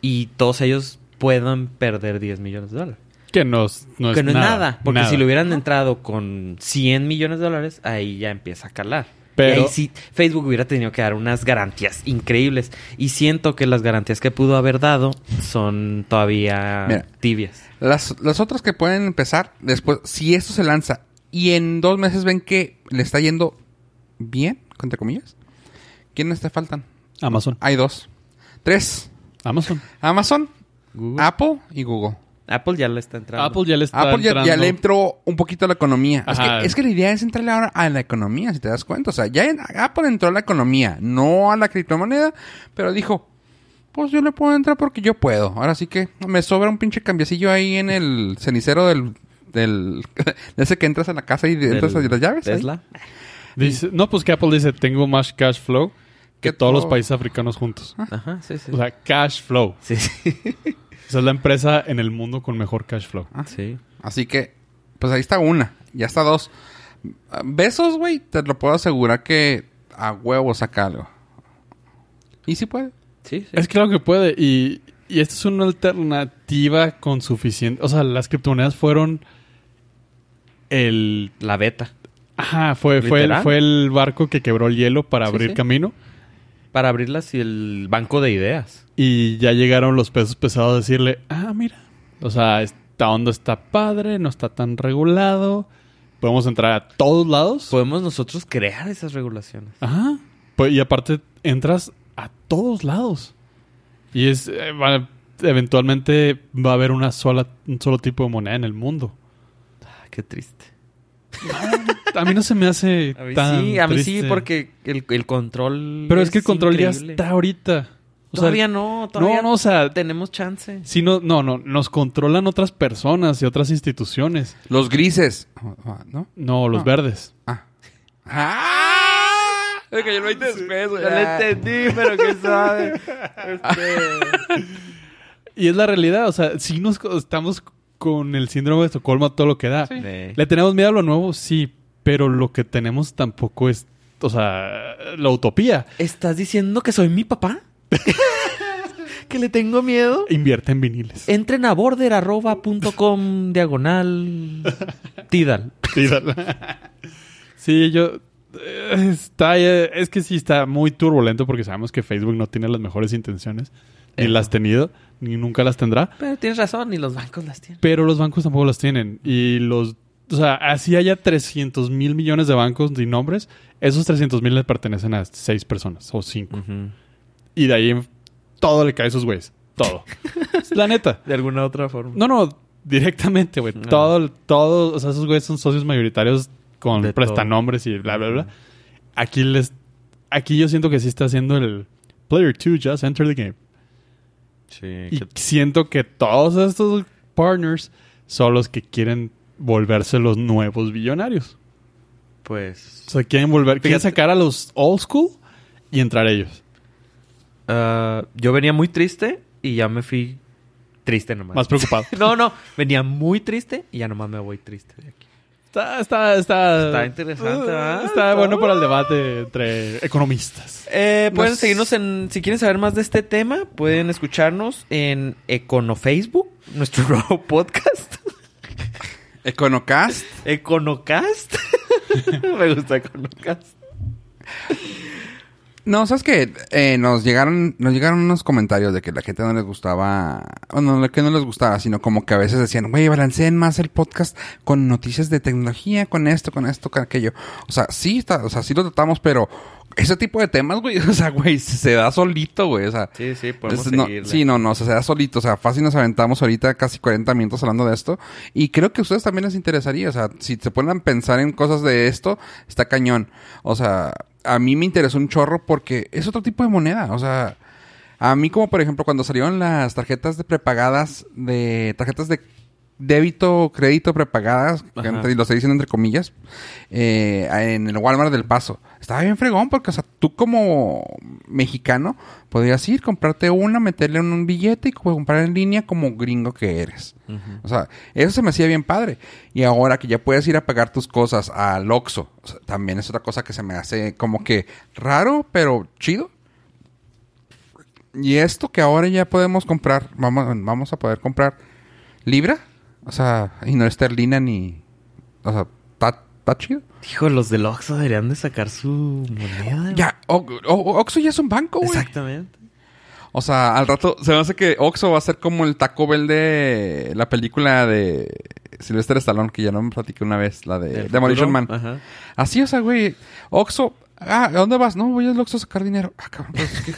y todos ellos puedan perder 10 millones de dólares. Que no, es- no que es no es nada. Porque nada. si le hubieran entrado con 100 millones de dólares, ahí ya empieza a calar. Pero- Y ahí sí, Facebook hubiera tenido que dar unas garantías increíbles. Y siento que las garantías que pudo haber dado son todavía Mira. tibias. Las, las otras que pueden empezar después, si esto se lanza y en dos meses ven que le está yendo bien, entre comillas, ¿quiénes te faltan? Amazon. Hay dos. Tres. Amazon. Amazon, Google. Apple y Google. Apple ya le está entrando. Apple ya le está Apple ya, ya entrando. le entró un poquito a la economía. Es que, es que la idea es entrarle ahora a la economía, si te das cuenta. O sea, ya en- Apple entró a la economía, no a la criptomoneda, pero dijo, pues yo le puedo entrar porque yo puedo. Ahora sí que me sobra un pinche cambiecillo ahí en el cenicero del... del de ese que entras a la casa y Del entras a las llaves. ahí. Tesla. Dice, no, pues que Apple dice, tengo más cash flow que Que todos los todo. países africanos juntos. Ajá, sí, sí. O sea, cash flow. sí, sí. Esa es la empresa en el mundo con mejor cash flow. sí. Así que, pues ahí está una. Ya está dos. Besos, güey, te lo puedo asegurar que a huevo saca algo. Y sí puede. Sí, sí. Es claro que puede. Y, y esta es una alternativa con suficiente... O sea, las criptomonedas fueron el... La beta. Ajá, fue, fue, el, fue el barco que quebró el hielo para Sí, abrir sí. camino. Para abrirlas y el banco de ideas. Y ya llegaron los pesos pesados a decirle, ah, mira, o sea, esta onda está padre, no está tan regulado, podemos entrar a todos lados. Podemos nosotros crear esas regulaciones. Ajá. Pues, y aparte, entras a todos lados. Y es, eh, va- eventualmente va a haber una sola, un solo tipo de moneda en el mundo. Ah, qué triste. A mí no se me hace A mí tan sí, a mí sí, porque el, el control. Pero es que el control ya está ahorita. O sea, Todavía no, todavía no, no, o sea, tenemos chance. si no, no, no, nos controlan otras personas y otras instituciones. Los grises. ¿No? No, los No. verdes. Ah. ¡Ah! Es que yo lo hice después, güey. entendí, pero que sabe. Y es la realidad, o sea, si nos estamos con el síndrome de Estocolmo a todo lo que da. Sí. ¿Le tenemos miedo a lo nuevo? Sí, pero lo que tenemos tampoco es, o sea, la utopía. ¿Estás diciendo que soy mi papá? que le tengo miedo. Invierte en viniles. Entren a border.com diagonal Tidal. Tírala. sí, yo... eh, Está, eh, es que sí está muy turbulento porque sabemos que Facebook no tiene las mejores intenciones. Ni Eh. las ha tenido, ni nunca las tendrá. Pero tienes razón, ni los bancos las tienen. Pero los bancos tampoco las tienen. Y los... O sea, así haya 300 mil millones de bancos y nombres, esos 300 mil le pertenecen a seis personas o cinco. Y de ahí todo le cae a esos güeyes. Todo. Es la neta. De alguna otra forma. No, no, directamente, güey. No. Todo, todo, o sea, esos güeyes son socios mayoritarios con De prestanombres y bla, bla, bla. Aquí les, aquí yo siento que sí está haciendo el player 2 just enter the game. Sí. Y siento que todos estos partners son los que quieren volverse los nuevos billonarios. Pues. O sea, quieren volver, quieren sacar a los old school y entrar ellos. ah, yo venía muy triste y ya me fui triste nomás. Más preocupado. no, no. Venía muy triste y ya nomás me voy triste de aquí. Está, está, está. Está interesante, ¿verdad? Está bueno para el debate entre economistas. Eh, pueden Nos- seguirnos en... Si quieren saber más de este tema, pueden escucharnos en Econo Facebook, nuestro nuevo podcast. Econocast. Econocast. me gusta Econocast. No, ¿sabes qué? Eh, nos llegaron nos llegaron unos comentarios de que la gente no les gustaba... O no, que no les gustaba, sino como que a veces decían, güey, balanceen más el podcast con noticias de tecnología, con esto, con esto, con aquello. O sea, sí, está, o sea, sí lo tratamos, pero ese tipo de temas, güey, o sea, güey, se da solito, güey, o sea... Sí, sí, podemos Es- no, sí, no, no, o sea, se da solito. O sea, fácil nos aventamos ahorita casi 40 minutos hablando de esto. Y creo que a ustedes también les interesaría. O sea, si se ponen a pensar en cosas de esto, está cañón. O sea, a mí me interesó un chorro porque es otro tipo de moneda. O sea, a mí como por ejemplo cuando salieron las tarjetas de prepagadas, de tarjetas de débito o crédito prepagadas, entre- y lo estoy diciendo entre comillas, eh, en el Walmart del Paso. Estaba bien fregón porque, o sea, tú como mexicano podías ir, comprarte una, meterle en un billete y comprar en línea como gringo que eres. O sea, eso se me hacía bien padre. Y ahora que ya puedes ir a pagar tus cosas al Oxxo, o sea, también es otra cosa que se me hace como que raro, pero chido. Y esto que ahora ya podemos comprar, vamos, vamos a poder comprar libra, o sea, y no esterlina ni... O sea, está está chido. Hijo, los del Oxxo deberían de sacar su moneda. Ya, O- O- Oxxo ya es un banco, güey. Exactamente. O sea, al rato se me hace que Oxxo va a ser como el Taco Bell de la película de Sylvester Stallone, que ya no me platiqué una vez, la de Demolition. Man. Ajá. Así, o sea, güey, Oxxo, ah, ¿a dónde vas? No, voy al Oxxo a sacar dinero. Ah, cabrón, pues, ¿qué?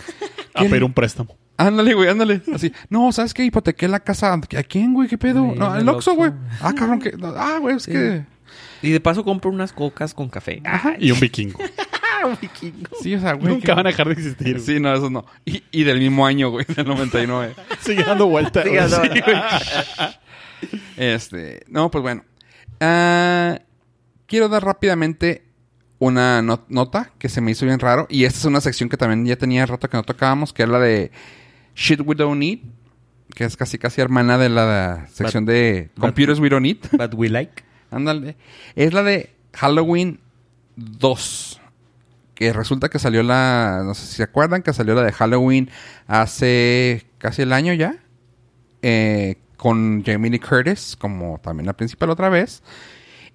A pedir un préstamo. Ándale, güey, ándale. Así, no, ¿sabes qué? Hipotequé la casa. ¿A quién, güey? ¿Qué pedo? No, el Oxxo, güey. Ah, cabrón, que... Ah, güey, es Sí. que... Y de paso compro unas cocas con café. Ajá. Y un vikingo. un vikingo. Sí, o sea, güey. Nunca que- van a dejar de existir. güey. Sí, no, eso no. Y, y del mismo año, güey, del 99. Sigue dando vueltas. Sigue dando güey. Este, no, pues bueno. Ah, quiero dar rápidamente una no- nota que se me hizo bien raro. Y esta es una sección que también ya tenía rato que no tocábamos, que es la de Shit We Don't Need. Que es casi casi hermana de la sección de but- Computers We Don't Need. But we like. Ándale. Es la de Halloween 2. Que resulta que salió la. No sé si se acuerdan que salió la de Halloween hace casi el año ya. eh, con Jamie Lee Curtis, como también la principal otra vez.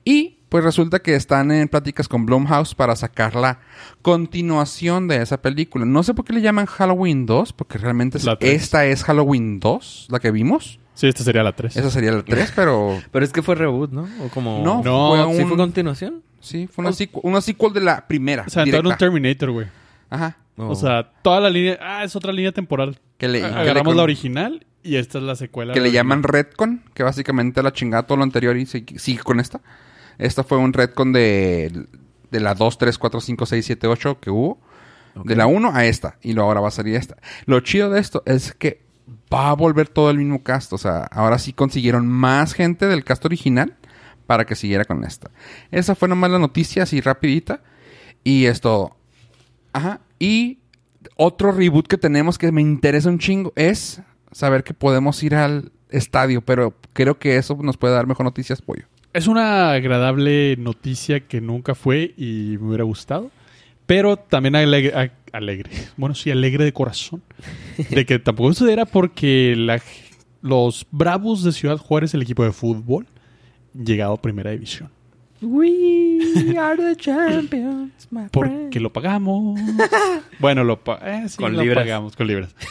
Y pues resulta que están en pláticas con Blumhouse para sacar la continuación de esa película. No sé por qué le llaman Halloween 2, porque realmente es- esta es Halloween 2, la que vimos. Sí, esta sería la 3. Esa sería la 3, pero Pero es que fue reboot, ¿no? O como... no, No, fue ¿Sí un- fue continuación? Sí, fue una, sequ- una sequel de la primera. O sea, entraron un. Terminator, güey. Ajá. O sea, toda la línea... Ah, es otra línea temporal. Que le, que le Agarramos con- la original y esta es la secuela. que le la llaman. Redcon, que básicamente la chingada todo lo anterior y se- sigue con esta. Esta fue un Redcon de, de la 2, 3, 4, 5, 6, 7, 8 que hubo. De la 1 a esta. Y luego ahora va a salir esta. Lo chido de esto es que va a volver todo el mismo cast. O sea, ahora sí consiguieron más gente del cast original para que siguiera con esta. Esa fue nomás la noticia así rapidita. Y esto... Ajá. Y otro reboot que tenemos que me interesa un chingo es saber que podemos ir al estadio. Pero creo que eso nos puede dar mejor noticias, pollo. Es una agradable noticia que nunca fue y me hubiera gustado. Pero también alegre, a- alegre. Bueno, sí, alegre de corazón. De que tampoco sucediera porque la- los Bravos de Ciudad Juárez, el equipo de fútbol, llegado a primera división. We are the champions, my Porque lo pagamos. bueno, lo, pa- eh, sí, Con lo libras. pagamos con libras.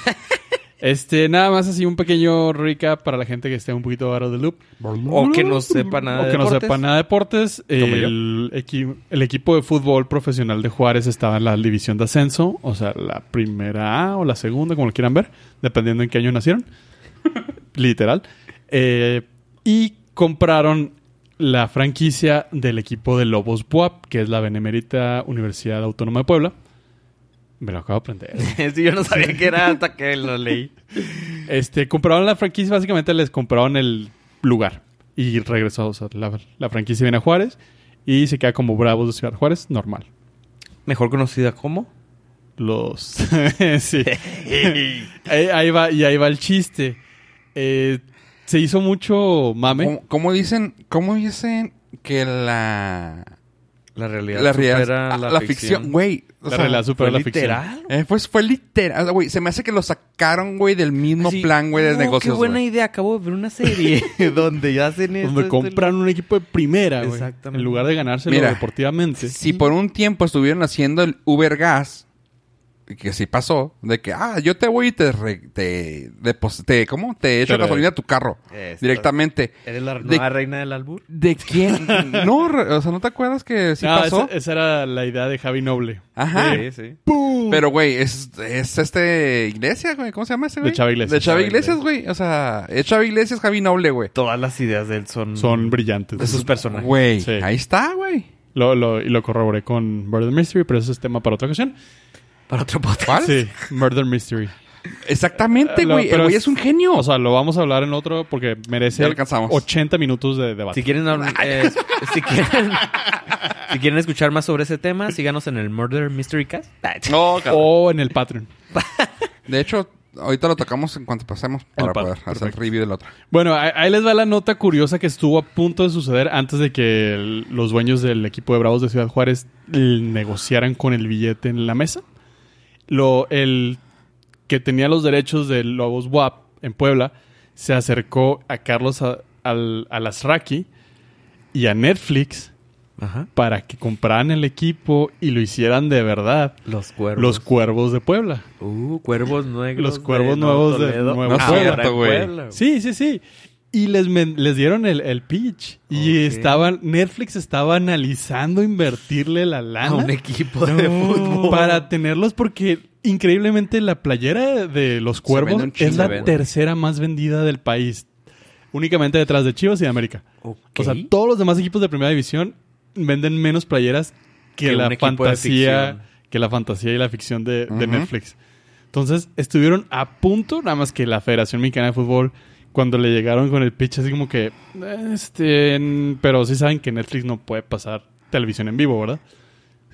Este, nada más así un pequeño recap para la gente que esté un poquito out of the loop. O que no sepa nada o de que no deportes. sepa nada de deportes. Como El, equi- el equipo de fútbol profesional de Juárez estaba en la división de ascenso, o sea, la primera A o la segunda, como lo quieran ver, dependiendo en qué año nacieron. Literal. Eh, y compraron la franquicia del equipo de Lobos Buap, que es la Benemérita Universidad Autónoma de Puebla. Me lo acabo de aprender. Sí, yo no sabía qué era hasta que lo leí. Este, compraron la franquicia, básicamente les compraron el lugar. Y regresó, o sea, la, la franquicia viene a Juárez y se queda como Bravos de Ciudad Juárez, normal. Mejor conocida como. Los... sí. ahí, ahí va, y ahí va el chiste. Eh, se hizo mucho mame. ¿Cómo, cómo dicen, cómo dicen que la... La realidad La, realidad- supera ah, la, la ficción. ficción, güey. La sea, realidad supera ¿Fue la ficción. literal? eh, pues fue literal. Güey, se me hace que lo sacaron, güey, del mismo Sí. plan, güey, de No, negocios. Qué buena güey. idea. Acabo de ver una serie donde ya hacen esto. Donde esto, compran un equipo de primera, güey. Exactamente. En lugar de ganárselo Mira, deportivamente. Si por un tiempo estuvieron haciendo el Uber Gas, que sí pasó, de que, ah, yo te voy y te, re- te, te- ¿cómo? Te echo Te re- gasolina a tu carro. Esto. directamente. ¿Eres la De- nueva reina del albur? ¿De quién? no, re- o sea, ¿no te acuerdas que sí pasó? esa, esa era la idea de Javi Noble. Ajá. Sí, sí. ¡Pum! Pero, güey, es, es este Iglesia, güey. ¿Cómo se llama ese, güey? De Chava Iglesias. De Chava Chava Iglesias, güey. O sea, es Chava Iglesias, Javi Noble, güey. Todas las ideas de él son... Son brillantes. De sus personajes. Güey, Sí. ahí está, güey. Lo, lo- y lo corroboré con Murder Mystery, pero ese es tema para otra ocasión. Para otro podcast. ¿Cuál? Sí, Murder Mystery. Exactamente, Eh, güey. El pero güey es- es un genio. O sea, lo vamos a hablar en otro porque merece Ya alcanzamos. 80 minutos de debate. Si quieren, habl- eh, si quieren, si quieren escuchar más sobre ese tema, síganos en el Murder Mystery Cast. no, o en el Patreon. De hecho, ahorita lo tocamos en cuanto pasemos para pa- poder hacer el perfecto. review del otro. Bueno, ahí, ahí les va la nota curiosa que estuvo a punto de suceder antes de que el- los dueños del equipo de Bravos de Ciudad Juárez negociaran con el billete en la mesa. Lo, el que tenía los derechos de Lobos WAP en Puebla se acercó a Carlos a- al, Alasraqui y a Netflix Ajá. para que compraran el equipo y lo hicieran de verdad. Los cuervos. Los cuervos de Puebla. Uh, cuervos negros. Los cuervos de nuevos de. Nuevo Puebla. Cierto, güey. Puebla. Sí, sí, sí. Y les, men- les dieron el, el pitch. Y estaban, Netflix estaba analizando invertirle la A lana un equipo de fútbol. para tenerlos porque increíblemente la playera de los cuervos es la tercera más vendida del país. Únicamente detrás de Chivas y de América. O sea, todos los demás equipos de primera división venden menos playeras que, Que la fantasía, que la fantasía y la ficción de, de. Netflix. Entonces, estuvieron a punto, nada más que la Federación Mexicana de Fútbol, cuando le llegaron con el pitch, así como que, este, en- pero sí saben que Netflix no puede pasar televisión en vivo, ¿verdad?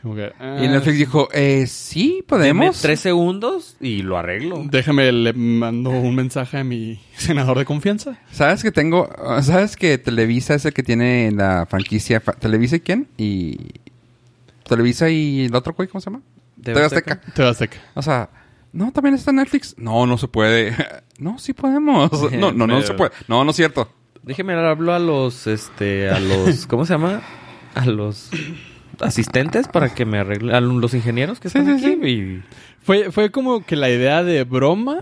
Como que, Y ah, Netflix dijo, eh, sí, podemos. tres segundos y lo arreglo. Déjame, le mando un mensaje a mi senador de confianza. ¿Sabes que tengo? ¿Sabes que Televisa es el que tiene la franquicia? ¿Televisa y quién? Y... Televisa y el otro güey, ¿cómo se llama? ¿TV TV Azteca? Azteca. Te Azteca. O sea, no, también está en Netflix. No, no se puede. no, sí podemos. No, no, no se puede. No, no es cierto. Déjeme hablo a los, este, a los, ¿cómo se llama? A los asistentes para que me arreglen, a los ingenieros que están sí, aquí. Y Fue, fue como que la idea de broma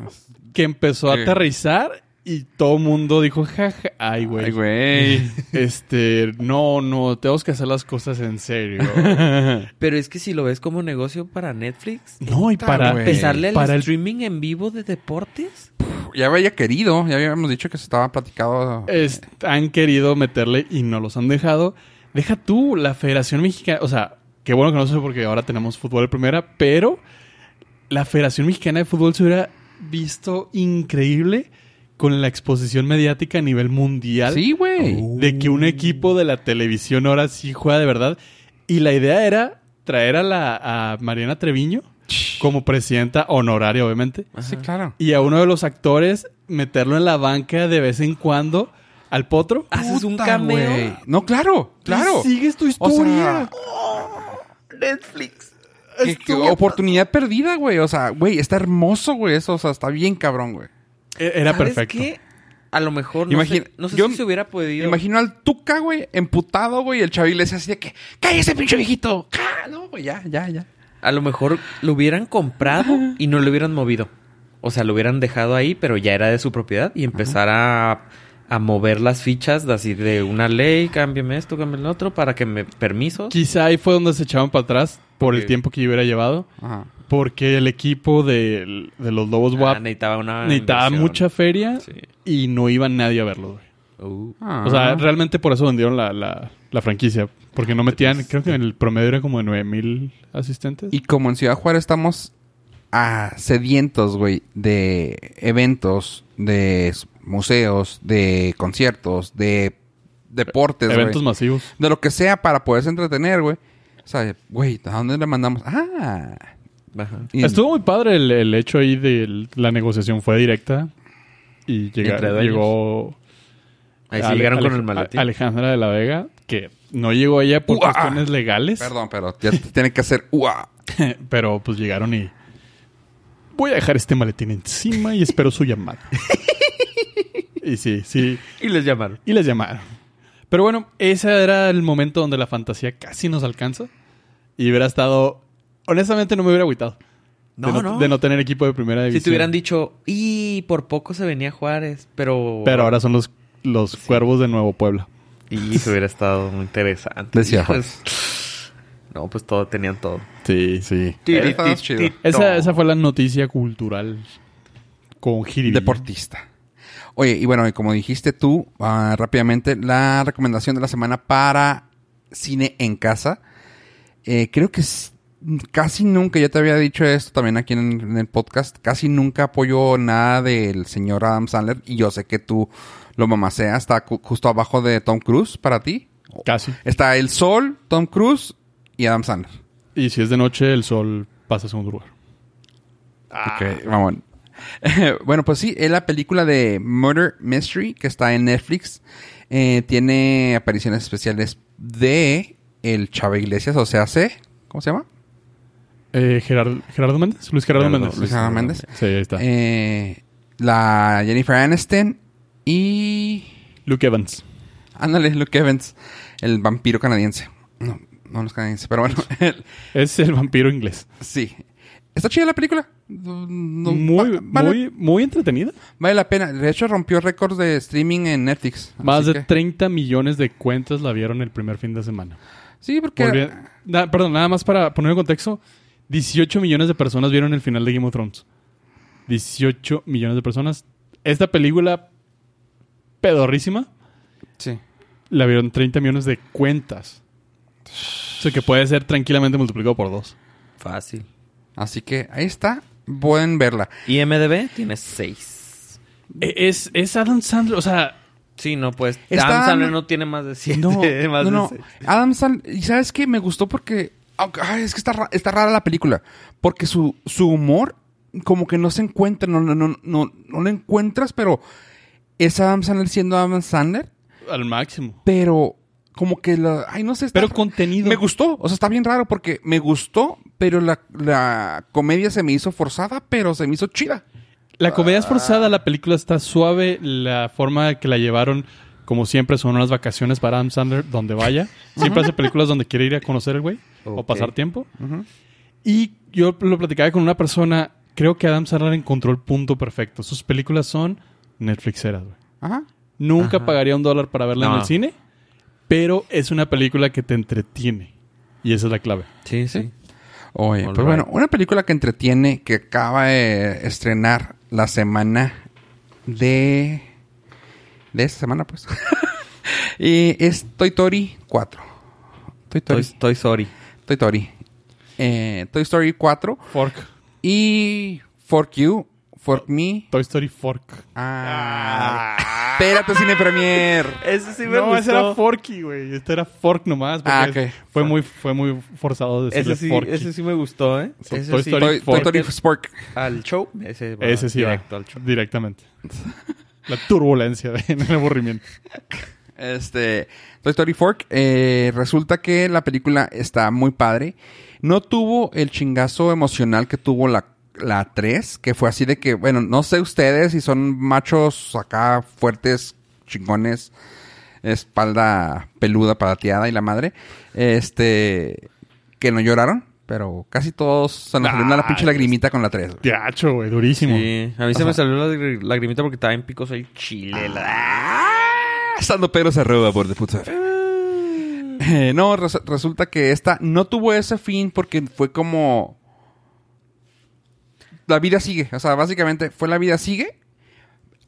que empezó a aterrizar y todo el mundo dijo, jaja, ay, güey. Ay, güey. Este, no, no, tenemos que hacer las cosas en serio. Pero es que si lo ves como negocio para Netflix, no, y para, güey. empezarle al para el streaming en vivo de deportes. ya había querido. Ya habíamos dicho que se estaba platicado. es- han querido meterle y no los han dejado. Deja tú, la Federación Mexicana, o sea, qué bueno que no sé porque ahora tenemos fútbol de primera, pero la Federación Mexicana de Fútbol se hubiera visto increíble con la exposición mediática a nivel mundial. Sí, güey. de que un equipo de la televisión ahora sí juega de verdad. Y la idea era traer a la a Mariana Treviño como presidenta honoraria, obviamente. Sí, claro. Y a uno de los actores meterlo en la banca de vez en cuando al potro. Haces un cameo. güey. No, claro, claro. Y sigues tu O historia. sea, Netflix. qué- qué oportunidad perdida, güey. O sea, güey, está hermoso, güey. Eso, o sea, está bien cabrón, güey. E- Era ¿Sabes perfecto. qué? A lo mejor no Imagina- sé, no sé yo si se hubiera podido. Imagino al Tuca, güey, emputado, güey. El chaval le decía así de que, ¡cállese, pinche viejito! ¡Cá! No, güey, ya, ya, ya. A lo mejor lo hubieran comprado y no lo hubieran movido. O sea, lo hubieran dejado ahí, pero ya era de su propiedad y empezar a, a mover las fichas de así de una ley, cámbiame esto, cámbiame lo otro, para que me permisos. Quizá ahí fue donde se echaban para atrás por el tiempo que yo hubiera llevado. Ajá. Porque el equipo de, de los Lobos Ah, WAP necesitaba una necesitaba mucha feria Sí. y no iba nadie a verlo, güey. Uh, Ah. O sea, realmente por eso vendieron la, la, la franquicia. Porque no metían, creo que en el promedio era como de 9 mil asistentes. Y como en Ciudad Juárez estamos a sedientos, güey, de eventos, de museos, de conciertos, de deportes, Eventos masivos. De lo que sea para poderse entretener, güey. O sea, güey, ¿a dónde le mandamos? Ah. Ajá. Y- Estuvo muy padre el, el hecho ahí de la negociación fue directa. Y llega- llegó... Ahí sí Ale- llegaron con el maletín. Alejandra de la Vega, que no llegó ella por Uah. cuestiones legales. Perdón, pero ya tiene que hacer ¡Uah! Pero pues llegaron y... Voy a dejar este maletín encima y espero su llamada. y sí, sí. Y les llamaron. Y les llamaron. Pero bueno, ese era el momento donde la fantasía casi nos alcanza. Y hubiera estado... Honestamente no me hubiera agüitado. No, de, no. de no tener equipo de primera división. Si te hubieran dicho, y por poco se venía Juárez, pero... Pero ahora son los, los cuervos de Nuevo Puebla. Y se hubiera estado muy interesante. Decía. No, pues todo, tenían todo. Sí, sí. Esa, esa fue la noticia cultural con Jiribilla. Deportista. Oye, y bueno, y como dijiste tú, ah, rápidamente, la recomendación de la semana para cine en casa. Eh, creo que s- casi nunca, ya te había dicho esto también aquí en, en el podcast, casi nunca apoyo nada del señor Adam Sandler. Y yo sé que tú lo mamaseas, está justo abajo de Tom Cruise para ti. Casi. Está El Sol, Tom Cruise y Adam Sandler. Y si es de noche, el sol pasa a segundo lugar. Ok, vamos. bueno, pues sí, es la película de Murder Mystery que está en Netflix. Eh, tiene apariciones especiales de el Chava Iglesias, o sea, C. ¿Cómo se llama? Eh, Gerardo, Gerardo Méndez. Luis Gerardo, Gerardo, Méndez. Luis Gerardo Méndez. Sí, ahí está. Eh, la Jennifer Aniston y... Luke Evans. Ándale, Luke Evans, el vampiro canadiense. No, no, es canadiense, pero bueno, el- Es el vampiro inglés. sí. ¿Está chida la película? No- muy, va- vale, muy, muy entretenida. vale la pena. De hecho, rompió récords de streaming en Netflix. Más de que- 30 millones de cuentas la vieron el primer fin de semana. Sí, porque... Na- perdón, nada más para poner en contexto. 18 millones de personas vieron el final de Game of Thrones. 18 millones de personas. Esta película pedorrísima Sí. la vieron 30 millones de cuentas. O sea que puede ser tranquilamente multiplicado por dos. Fácil. Así que ahí está. Pueden verla. Y MDB tiene 6. E- Es, es Adam Sandler, o sea, Sí, no, pues. Está- Adam Sandler no tiene más de 7. No, más no, de no. seis. Adam Sandler... ¿Y sabes qué? Me gustó porque... aunque- ay, es que está, está rara la película. Porque su, su humor como que no se encuentra. No, no, no, no, no lo encuentras, pero... Es Adam Sandler siendo Adam Sandler. al máximo. Pero... Como que la... Ay, no sé. está- Pero contenido. Me gustó. O sea, está bien raro porque me gustó, pero la, la comedia se me hizo forzada, pero se me hizo chida. La comedia es forzada, la película está suave, la forma que la llevaron, como siempre, son unas vacaciones para Adam Sandler donde vaya. Siempre hace películas donde quiere ir a conocer el güey o pasar tiempo. Y yo lo platicaba con una persona, creo que Adam Sandler encontró el punto perfecto. Sus películas son Netflixeras, güey. Ajá. Nunca Ajá. pagaría un dólar para verla en el cine, pero es una película que te entretiene. Y esa es la clave. Sí, sí. Oye, All pues bueno, una película que entretiene, que acaba de estrenar la semana de... De esta semana, pues. y es Toy Story 4. Toy Story. Toy Story. Toy Story. Eh, Toy Story 4 Fork. y Fork You, Fork Me. Toy Story Fork. Ah, espérate, Cine Premier. Ese sí no, ese era Forky, güey. Este era Fork nomás. porque Ah, ok. es- Fue muy, fue muy forzado decirle Ese sí, Forky. ese sí me gustó, ¿eh? So- ese Toy sí. Story Toy, Toy Fork. Story Spork. Al show. Ese, va Ese sí directo va. al show. Directamente. La turbulencia de- el aburrimiento. Este, Toy Story Fork, eh, resulta que la película está muy padre. No tuvo el chingazo emocional que tuvo la, la 3, que fue así de que, bueno, no sé ustedes si son machos acá fuertes, chingones, espalda peluda, palateada y la madre, este, que no lloraron, pero casi todos se nos salió una la pinche lagrimita con la 3. güey. Teacho, güey, durísimo. Sí, a mí se me salió la lagr- lagrimita porque estaba en picos el chile. la- Ah, Estando Pedro se arroba por de puta. Eh, no, res- resulta que esta no tuvo ese fin porque fue como... La vida sigue. O sea, básicamente fue la vida sigue.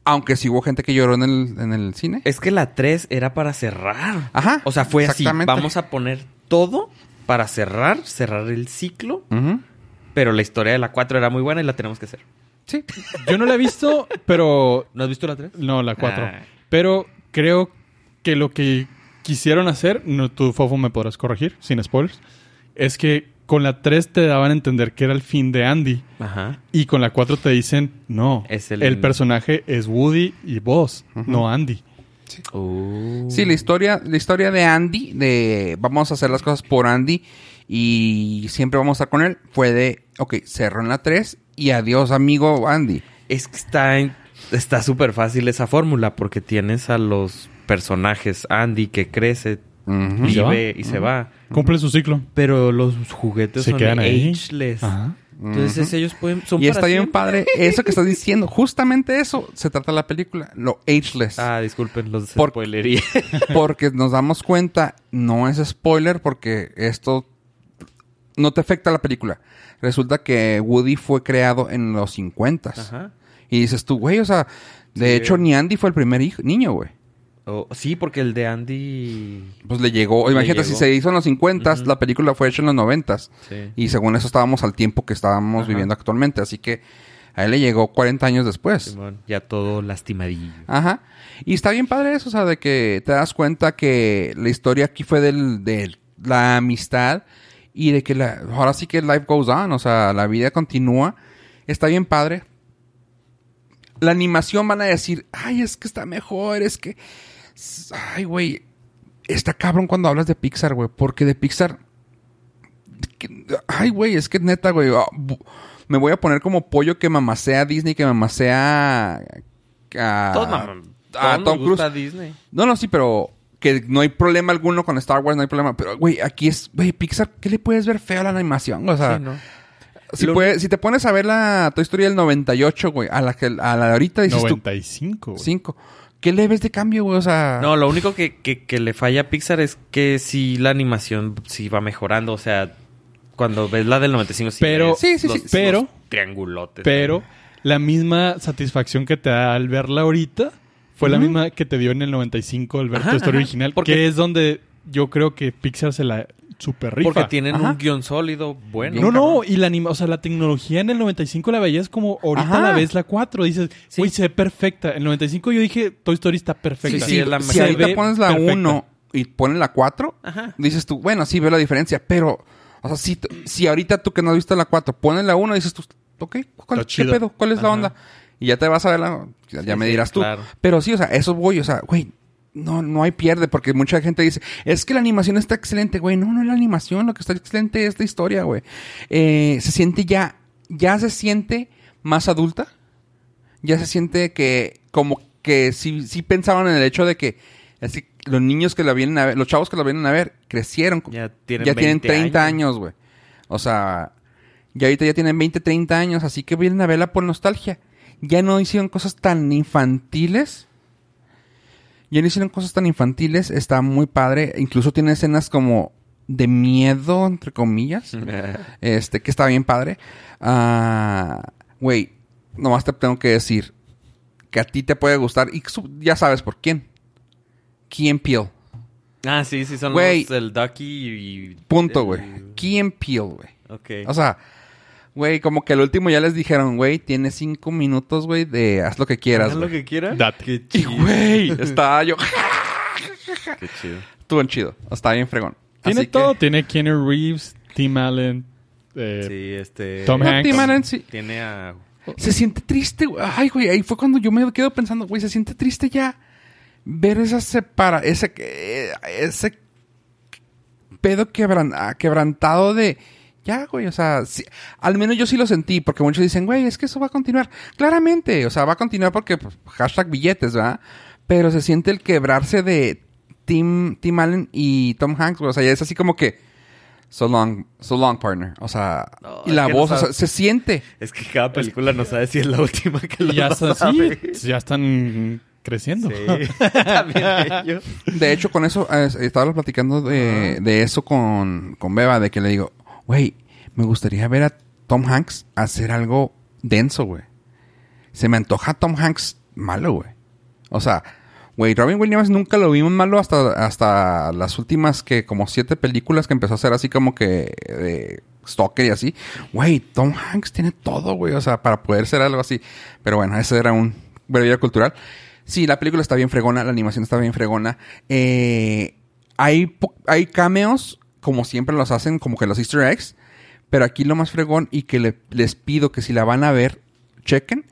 Aunque sí hubo gente que lloró en el, en el cine. Es que la 3 era para cerrar. Ajá. O sea, fue así. exactamente. Vamos a poner todo para cerrar, cerrar el ciclo. Ujú. Pero la historia de la 4 era muy buena y la tenemos que hacer. Sí. Yo no la he visto, pero... ¿No has visto la 3? No, la 4. Ah. Pero creo que lo que quisieron hacer, no, tú, Fofo, me podrás corregir, sin spoilers, es que con la 3 te daban a entender que era el fin de Andy. Ajá. Y con la 4 te dicen, no, Es el... el- personaje es Woody y vos, no Andy. Uh. Sí, la historia, la historia de Andy, de vamos a hacer las cosas por Andy y siempre vamos a estar con él, fue de, ok, cerró en la 3 y adiós amigo Andy. Es que está en- está súper fácil esa fórmula porque tienes a los personajes Andy que crece, Ujú. ¿Y se vive y se va. Cumple su ciclo. Pero los juguetes Se son quedan ahí. ageless. Ajá. Entonces ellos pueden son Y para está bien padre eso que estás diciendo. Justamente eso se trata la película, lo ageless. Ah, disculpen los Por- spoilería. Porque nos damos cuenta, no es spoiler porque esto no te afecta a la película. Resulta que Woody fue creado en los 50 Ajá. Y dices tú, güey, o sea, de Sí. hecho ni Andy fue el primer hijo, niño, güey. Oh, sí, porque el de Andy Pues le llegó, Le imagínate, llegó. si se hizo en los 50 Ujú. la película fue hecha en los 90 Sí. Y según eso estábamos al tiempo que estábamos Ajá. viviendo actualmente. Así que a él le llegó 40 años después. Ya todo lastimadillo. Ajá. Y está bien padre eso, o sea, de que te das cuenta que la historia aquí fue del, de la amistad y de que la, ahora sí que life goes on, o sea, la vida continúa. Está bien padre. La animación van a decir, ay, es que está mejor, es que... Ay, güey. Está cabrón cuando hablas de Pixar, güey, porque de Pixar... Ay, güey, es que neta, güey. ah, Me voy a poner como pollo que mamacea Disney, que mamacea... a- Todos, a todos Tom Cruise. Disney. No, no, sí, pero que no hay problema alguno con Star Wars, no hay problema. Pero, güey, aquí es, güey, Pixar, ¿qué le puedes ver feo a la animación? O sea, Sí, ¿no? si, Lo- puedes- si te pones a ver la Toy Story del 98, güey, a la, que, a la de ahorita dices tú, 95, güey. 5. ¿Qué le ves de cambio, güey? O sea, No, lo único que, que, que le falla a Pixar es que sí la animación sí va mejorando. O sea, cuando ves la del 95 sí Pero- Sí, sí, los- sí. Pero- los triangulotes. Pero la misma satisfacción que te da al verla ahorita fue la misma que te dio en el 95 al ver tu historia original. Porque- Que es donde yo creo que Pixar se la super rifa. Porque tienen Ajá. un guion sólido, bueno. No, no, y la anima, o sea, la tecnología en el 95 la veías como ahorita Ajá. la ves la 4, dices, Sí. güey, se ve perfecta. En el 95 yo dije, Toy Story está perfecta. Sí, si, sí, es la si mejor. ahorita Se pones la perfecta. 1 y pones la 4, Ajá. dices tú, bueno, sí veo la diferencia, pero, o sea, si, si ahorita tú que no has visto la 4, pones la 1, dices tú, ok, ¿cuál, ¿qué pedo? ¿Cuál es la onda? Y ya te vas a ver la, ya, ya Sí, me sí, dirás tú. claro. Pero sí, o sea, eso voy, o sea, güey, no, no hay pierde, porque mucha gente dice, es que la animación está excelente, güey. No, no es la animación, lo que está excelente es la historia, güey. Eh, se siente ya, ya se siente más adulta. Ya se siente que, como que sí, sí pensaban en el hecho de que así, los niños que la vienen a ver, los chavos que la vienen a ver, crecieron. Ya tienen, ya tienen 20 30 años, güey. O sea, ya ahorita ya tienen 20, 30 años, así que vienen a verla por nostalgia. Ya no hicieron cosas tan infantiles. Ya no hicieron cosas tan infantiles, está muy padre. Incluso tiene escenas como de miedo, entre comillas. Este, que está bien padre. Ah, Güey, nomás te tengo que decir que a ti te puede gustar. Y ya sabes por quién. Key and Peele. Ah, sí, sí, son Güey. los el Ducky y... Punto, el- güey. Key and Peele, güey. Ok. O sea, güey, como que al último ya les dijeron, güey, tienes cinco minutos, güey, de haz lo que quieras, Hagan lo que quieran. Date. Qué Y, güey, estaba yo... Qué chido. Estuvo chido. Estaba bien fregón. Tiene Así que- todo, tiene Keanu Reeves, Tim Allen, eh, Sí, este... Tom No, Hanks. Tim Allen sí. Tiene a... Se siente triste, güey. Ay, güey, ahí fue cuando yo me quedo pensando, güey, se siente triste ya ver esa separa, ese, eh, ese pedo quebran- ah, quebrantado de... Ya, güey, o sea, sí- al menos yo sí lo sentí, porque muchos dicen, güey, es que eso va a continuar. Claramente, o sea, va a continuar porque pues, hashtag billetes, ¿verdad? Pero se siente el quebrarse de Tim, Tim Allen y Tom Hanks, güey. O sea, ya es así como que, so long, so long, partner. O sea, No, y la no voz, o sea, se siente. Es que cada película no sabe si es la última que lo ya, está, sabe. sí, ya están creciendo. Sí, también ellos. De hecho, con eso, eh, estaba platicando de, de eso con, con Beba, de que le digo, güey, me gustaría ver a Tom Hanks hacer algo denso, güey. Se me antoja Tom Hanks malo, güey. O sea, güey, Robin Williams nunca lo vimos malo hasta, hasta las últimas que como siete películas que empezó a hacer así como que de Stalker y así. Güey, Tom Hanks tiene todo, güey. O sea, para poder ser algo así. Pero bueno, ese era un breve cultural. Sí, la película está bien fregona, la animación está bien fregona. Eh, hay, hay cameos, como siempre los hacen, como que los easter eggs. Pero aquí lo más fregón y que le- les pido que si la van a ver, chequen,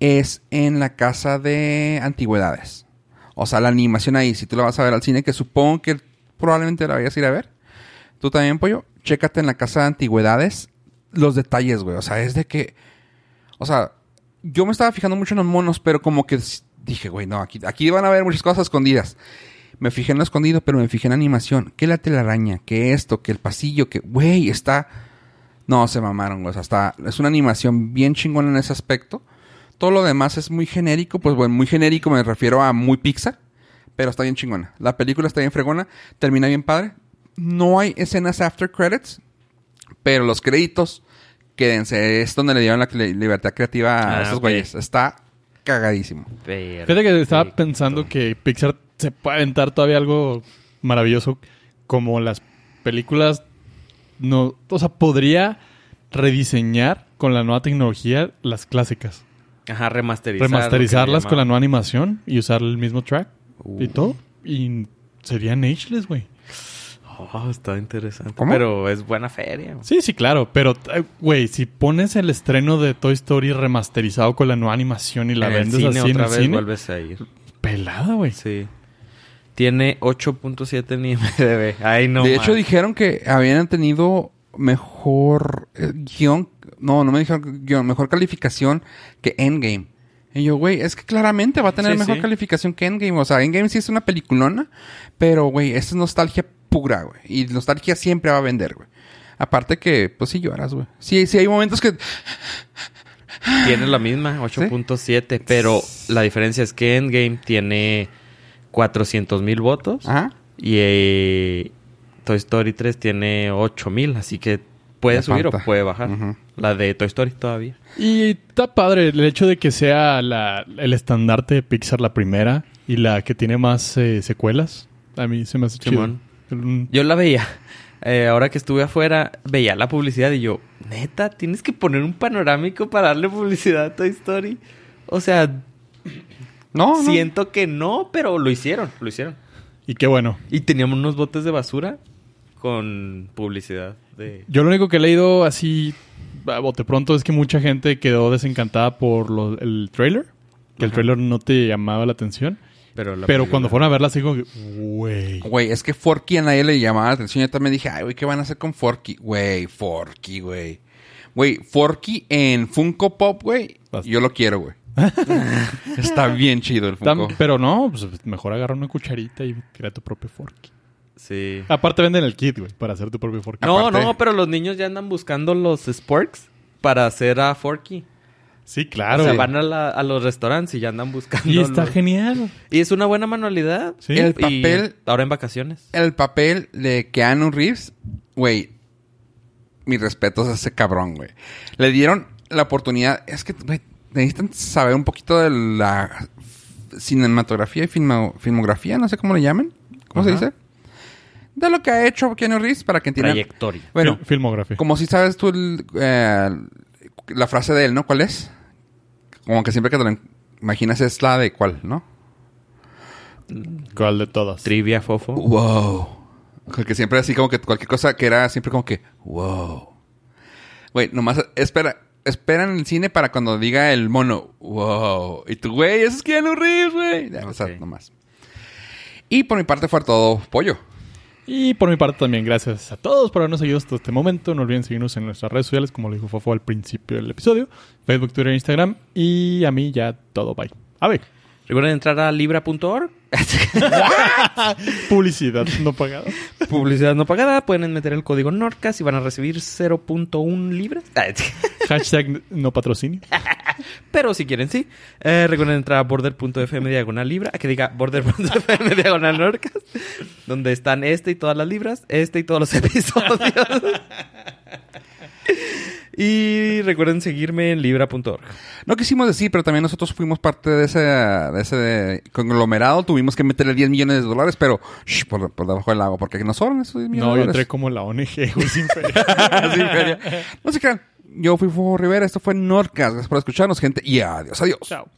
es en la casa de antigüedades. O sea, la animación ahí, si tú la vas a ver al cine, que supongo que probablemente la vayas a ir a ver. Tú también, pollo, chécate en la casa de antigüedades los detalles, güey. O sea, es de que. O sea, yo me estaba fijando mucho en los monos, pero como que dije, güey, no, aquí, aquí van a haber muchas cosas escondidas. Me fijé en lo escondido, pero me fijé en la animación. Que la telaraña, que esto, que el pasillo, que, güey, está. No, se mamaron, güey. O sea, está, es una animación bien chingona en ese aspecto. Todo lo demás es muy genérico. Pues bueno, muy genérico me refiero a muy Pixar. Pero está bien chingona. La película está bien fregona. Termina bien padre. No hay escenas after credits. Pero los créditos, quédense. Es donde le dieron la libertad creativa a Ah, estos güeyes. Está cagadísimo. Fíjate que estaba Perfecto. pensando que Pixar se puede aventar todavía algo maravilloso como las películas no, o sea, podría rediseñar con la nueva tecnología las clásicas, Ajá, remasterizar. remasterizarlas con la nueva animación y usar el mismo track y todo y serían ageless, güey. Oh, está interesante. ¿Cómo? Pero es buena feria. güey. Sí, sí, claro, pero eh, güey, si pones el estreno de Toy Story remasterizado con la nueva animación y la en el vendes cine así en otra el vez cine, vuelves a ir. pelada, güey. Sí. Tiene 8.7 en IMDb. Ay, no de hecho, man. dijeron que habían tenido mejor eh, guion. No, no me dijeron guion, mejor calificación que Endgame. Y yo, güey, es que claramente va a tener Sí, mejor sí. calificación que Endgame. O sea, Endgame sí es una peliculona, pero, güey, esta es nostalgia pura, güey. Y nostalgia siempre va a vender, güey. Aparte que, pues sí lloras, güey. Sí, sí hay momentos que... Tiene la misma, 8.7. Pero la diferencia es que Endgame tiene 400 mil votos. Ajá. Y eh, Toy Story 3 tiene 8 mil. Así que puede Le subir o puede bajar. Ujú. La de Toy Story todavía. Y está padre el hecho de que sea la- el estandarte de Pixar la primera y la que tiene más eh, secuelas. A mí se me hace chido. Simón. El- Yo la veía. Eh, ahora que estuve afuera, veía la publicidad y yo, neta, tienes que poner un panorámico para darle publicidad a Toy Story. O sea, No, no. siento que no, pero lo hicieron, lo hicieron. Y qué bueno. Y teníamos unos botes de basura con publicidad de... Yo lo único que he leído así a bote pronto es que mucha gente quedó desencantada por lo- el trailer. Que el trailer no te llamaba la atención. Pero, la pero cuando fueron a verla, así como que, güey. Güey, es que Forky a nadie le llamaba la atención. Yo también dije, ay, güey, ¿qué van a hacer con Forky? Güey, Forky, güey. Güey, Forky en Funko Pop, güey. Yo lo quiero, güey. Está bien chido el Tam- Funko. pero no, pues mejor agarra una cucharita y crea tu propio forky. Sí. Aparte venden el kit, güey, para hacer tu propio forky. No, aparte- no, pero los niños ya andan buscando los sporks para hacer a Forky. Sí, claro. o sea, van a, la- a los restaurantes y ya andan buscando. Y está los- genial. Y es una buena manualidad. Sí. El Y papel- ahora en vacaciones. El papel de Keanu Reeves, güey. Mis respetos a ese cabrón, güey. Le dieron la oportunidad. Es que, güey, necesitan saber un poquito de la cinematografía y filmo- filmografía, no sé cómo le llaman. ¿Cómo se dice? De lo que ha hecho Keanu Reeves para que entiendan. Trayectoria. Bueno, Fil- filmografía. como si sabes tú el, eh, la frase de él, ¿no? ¿Cuál es? Como que siempre que te lo imaginas es la de cuál, ¿no? ¿Cuál de todas? Trivia, fofo. Wow. Que siempre así como que cualquier cosa que era siempre como que wow. Güey, nomás espera, espera en el cine para cuando diga el mono wow. Y tú, güey, eso es Keanu Reeves, güey. Ya, O sea, nomás. Y por mi parte fue todo pollo. Y por mi parte también, gracias a todos por habernos seguido hasta este momento. No olviden seguirnos en nuestras redes sociales, como lo dijo Fofo al principio del episodio. Facebook, Twitter, Instagram. Y a mí ya todo. Bye. A ver. Recuerden entrar a libra.org. Publicidad no pagada. Publicidad no pagada. Pueden meter el código NORCAS y van a recibir 0.1 libras. Hashtag no patrocinio. Pero si quieren, sí. Eh, recuerden entrar a border.fm diagonal libra. Que diga border.fm diagonal NORCAS. Donde están este y todas las libras. Este y todos los episodios. Y recuerden seguirme en libra.org. No quisimos decir, pero también nosotros fuimos parte de ese, de ese conglomerado. Tuvimos que meterle 10 millones de dólares, pero shh, por, por, debajo del agua, porque no son esos 10 millones No, de yo dólares. entré como la ONG, güey, sin feria. No se crean. Yo fui Fofo Rivera, esto fue Nordcast. Gracias por escucharnos, gente, y adiós, adiós. Chao.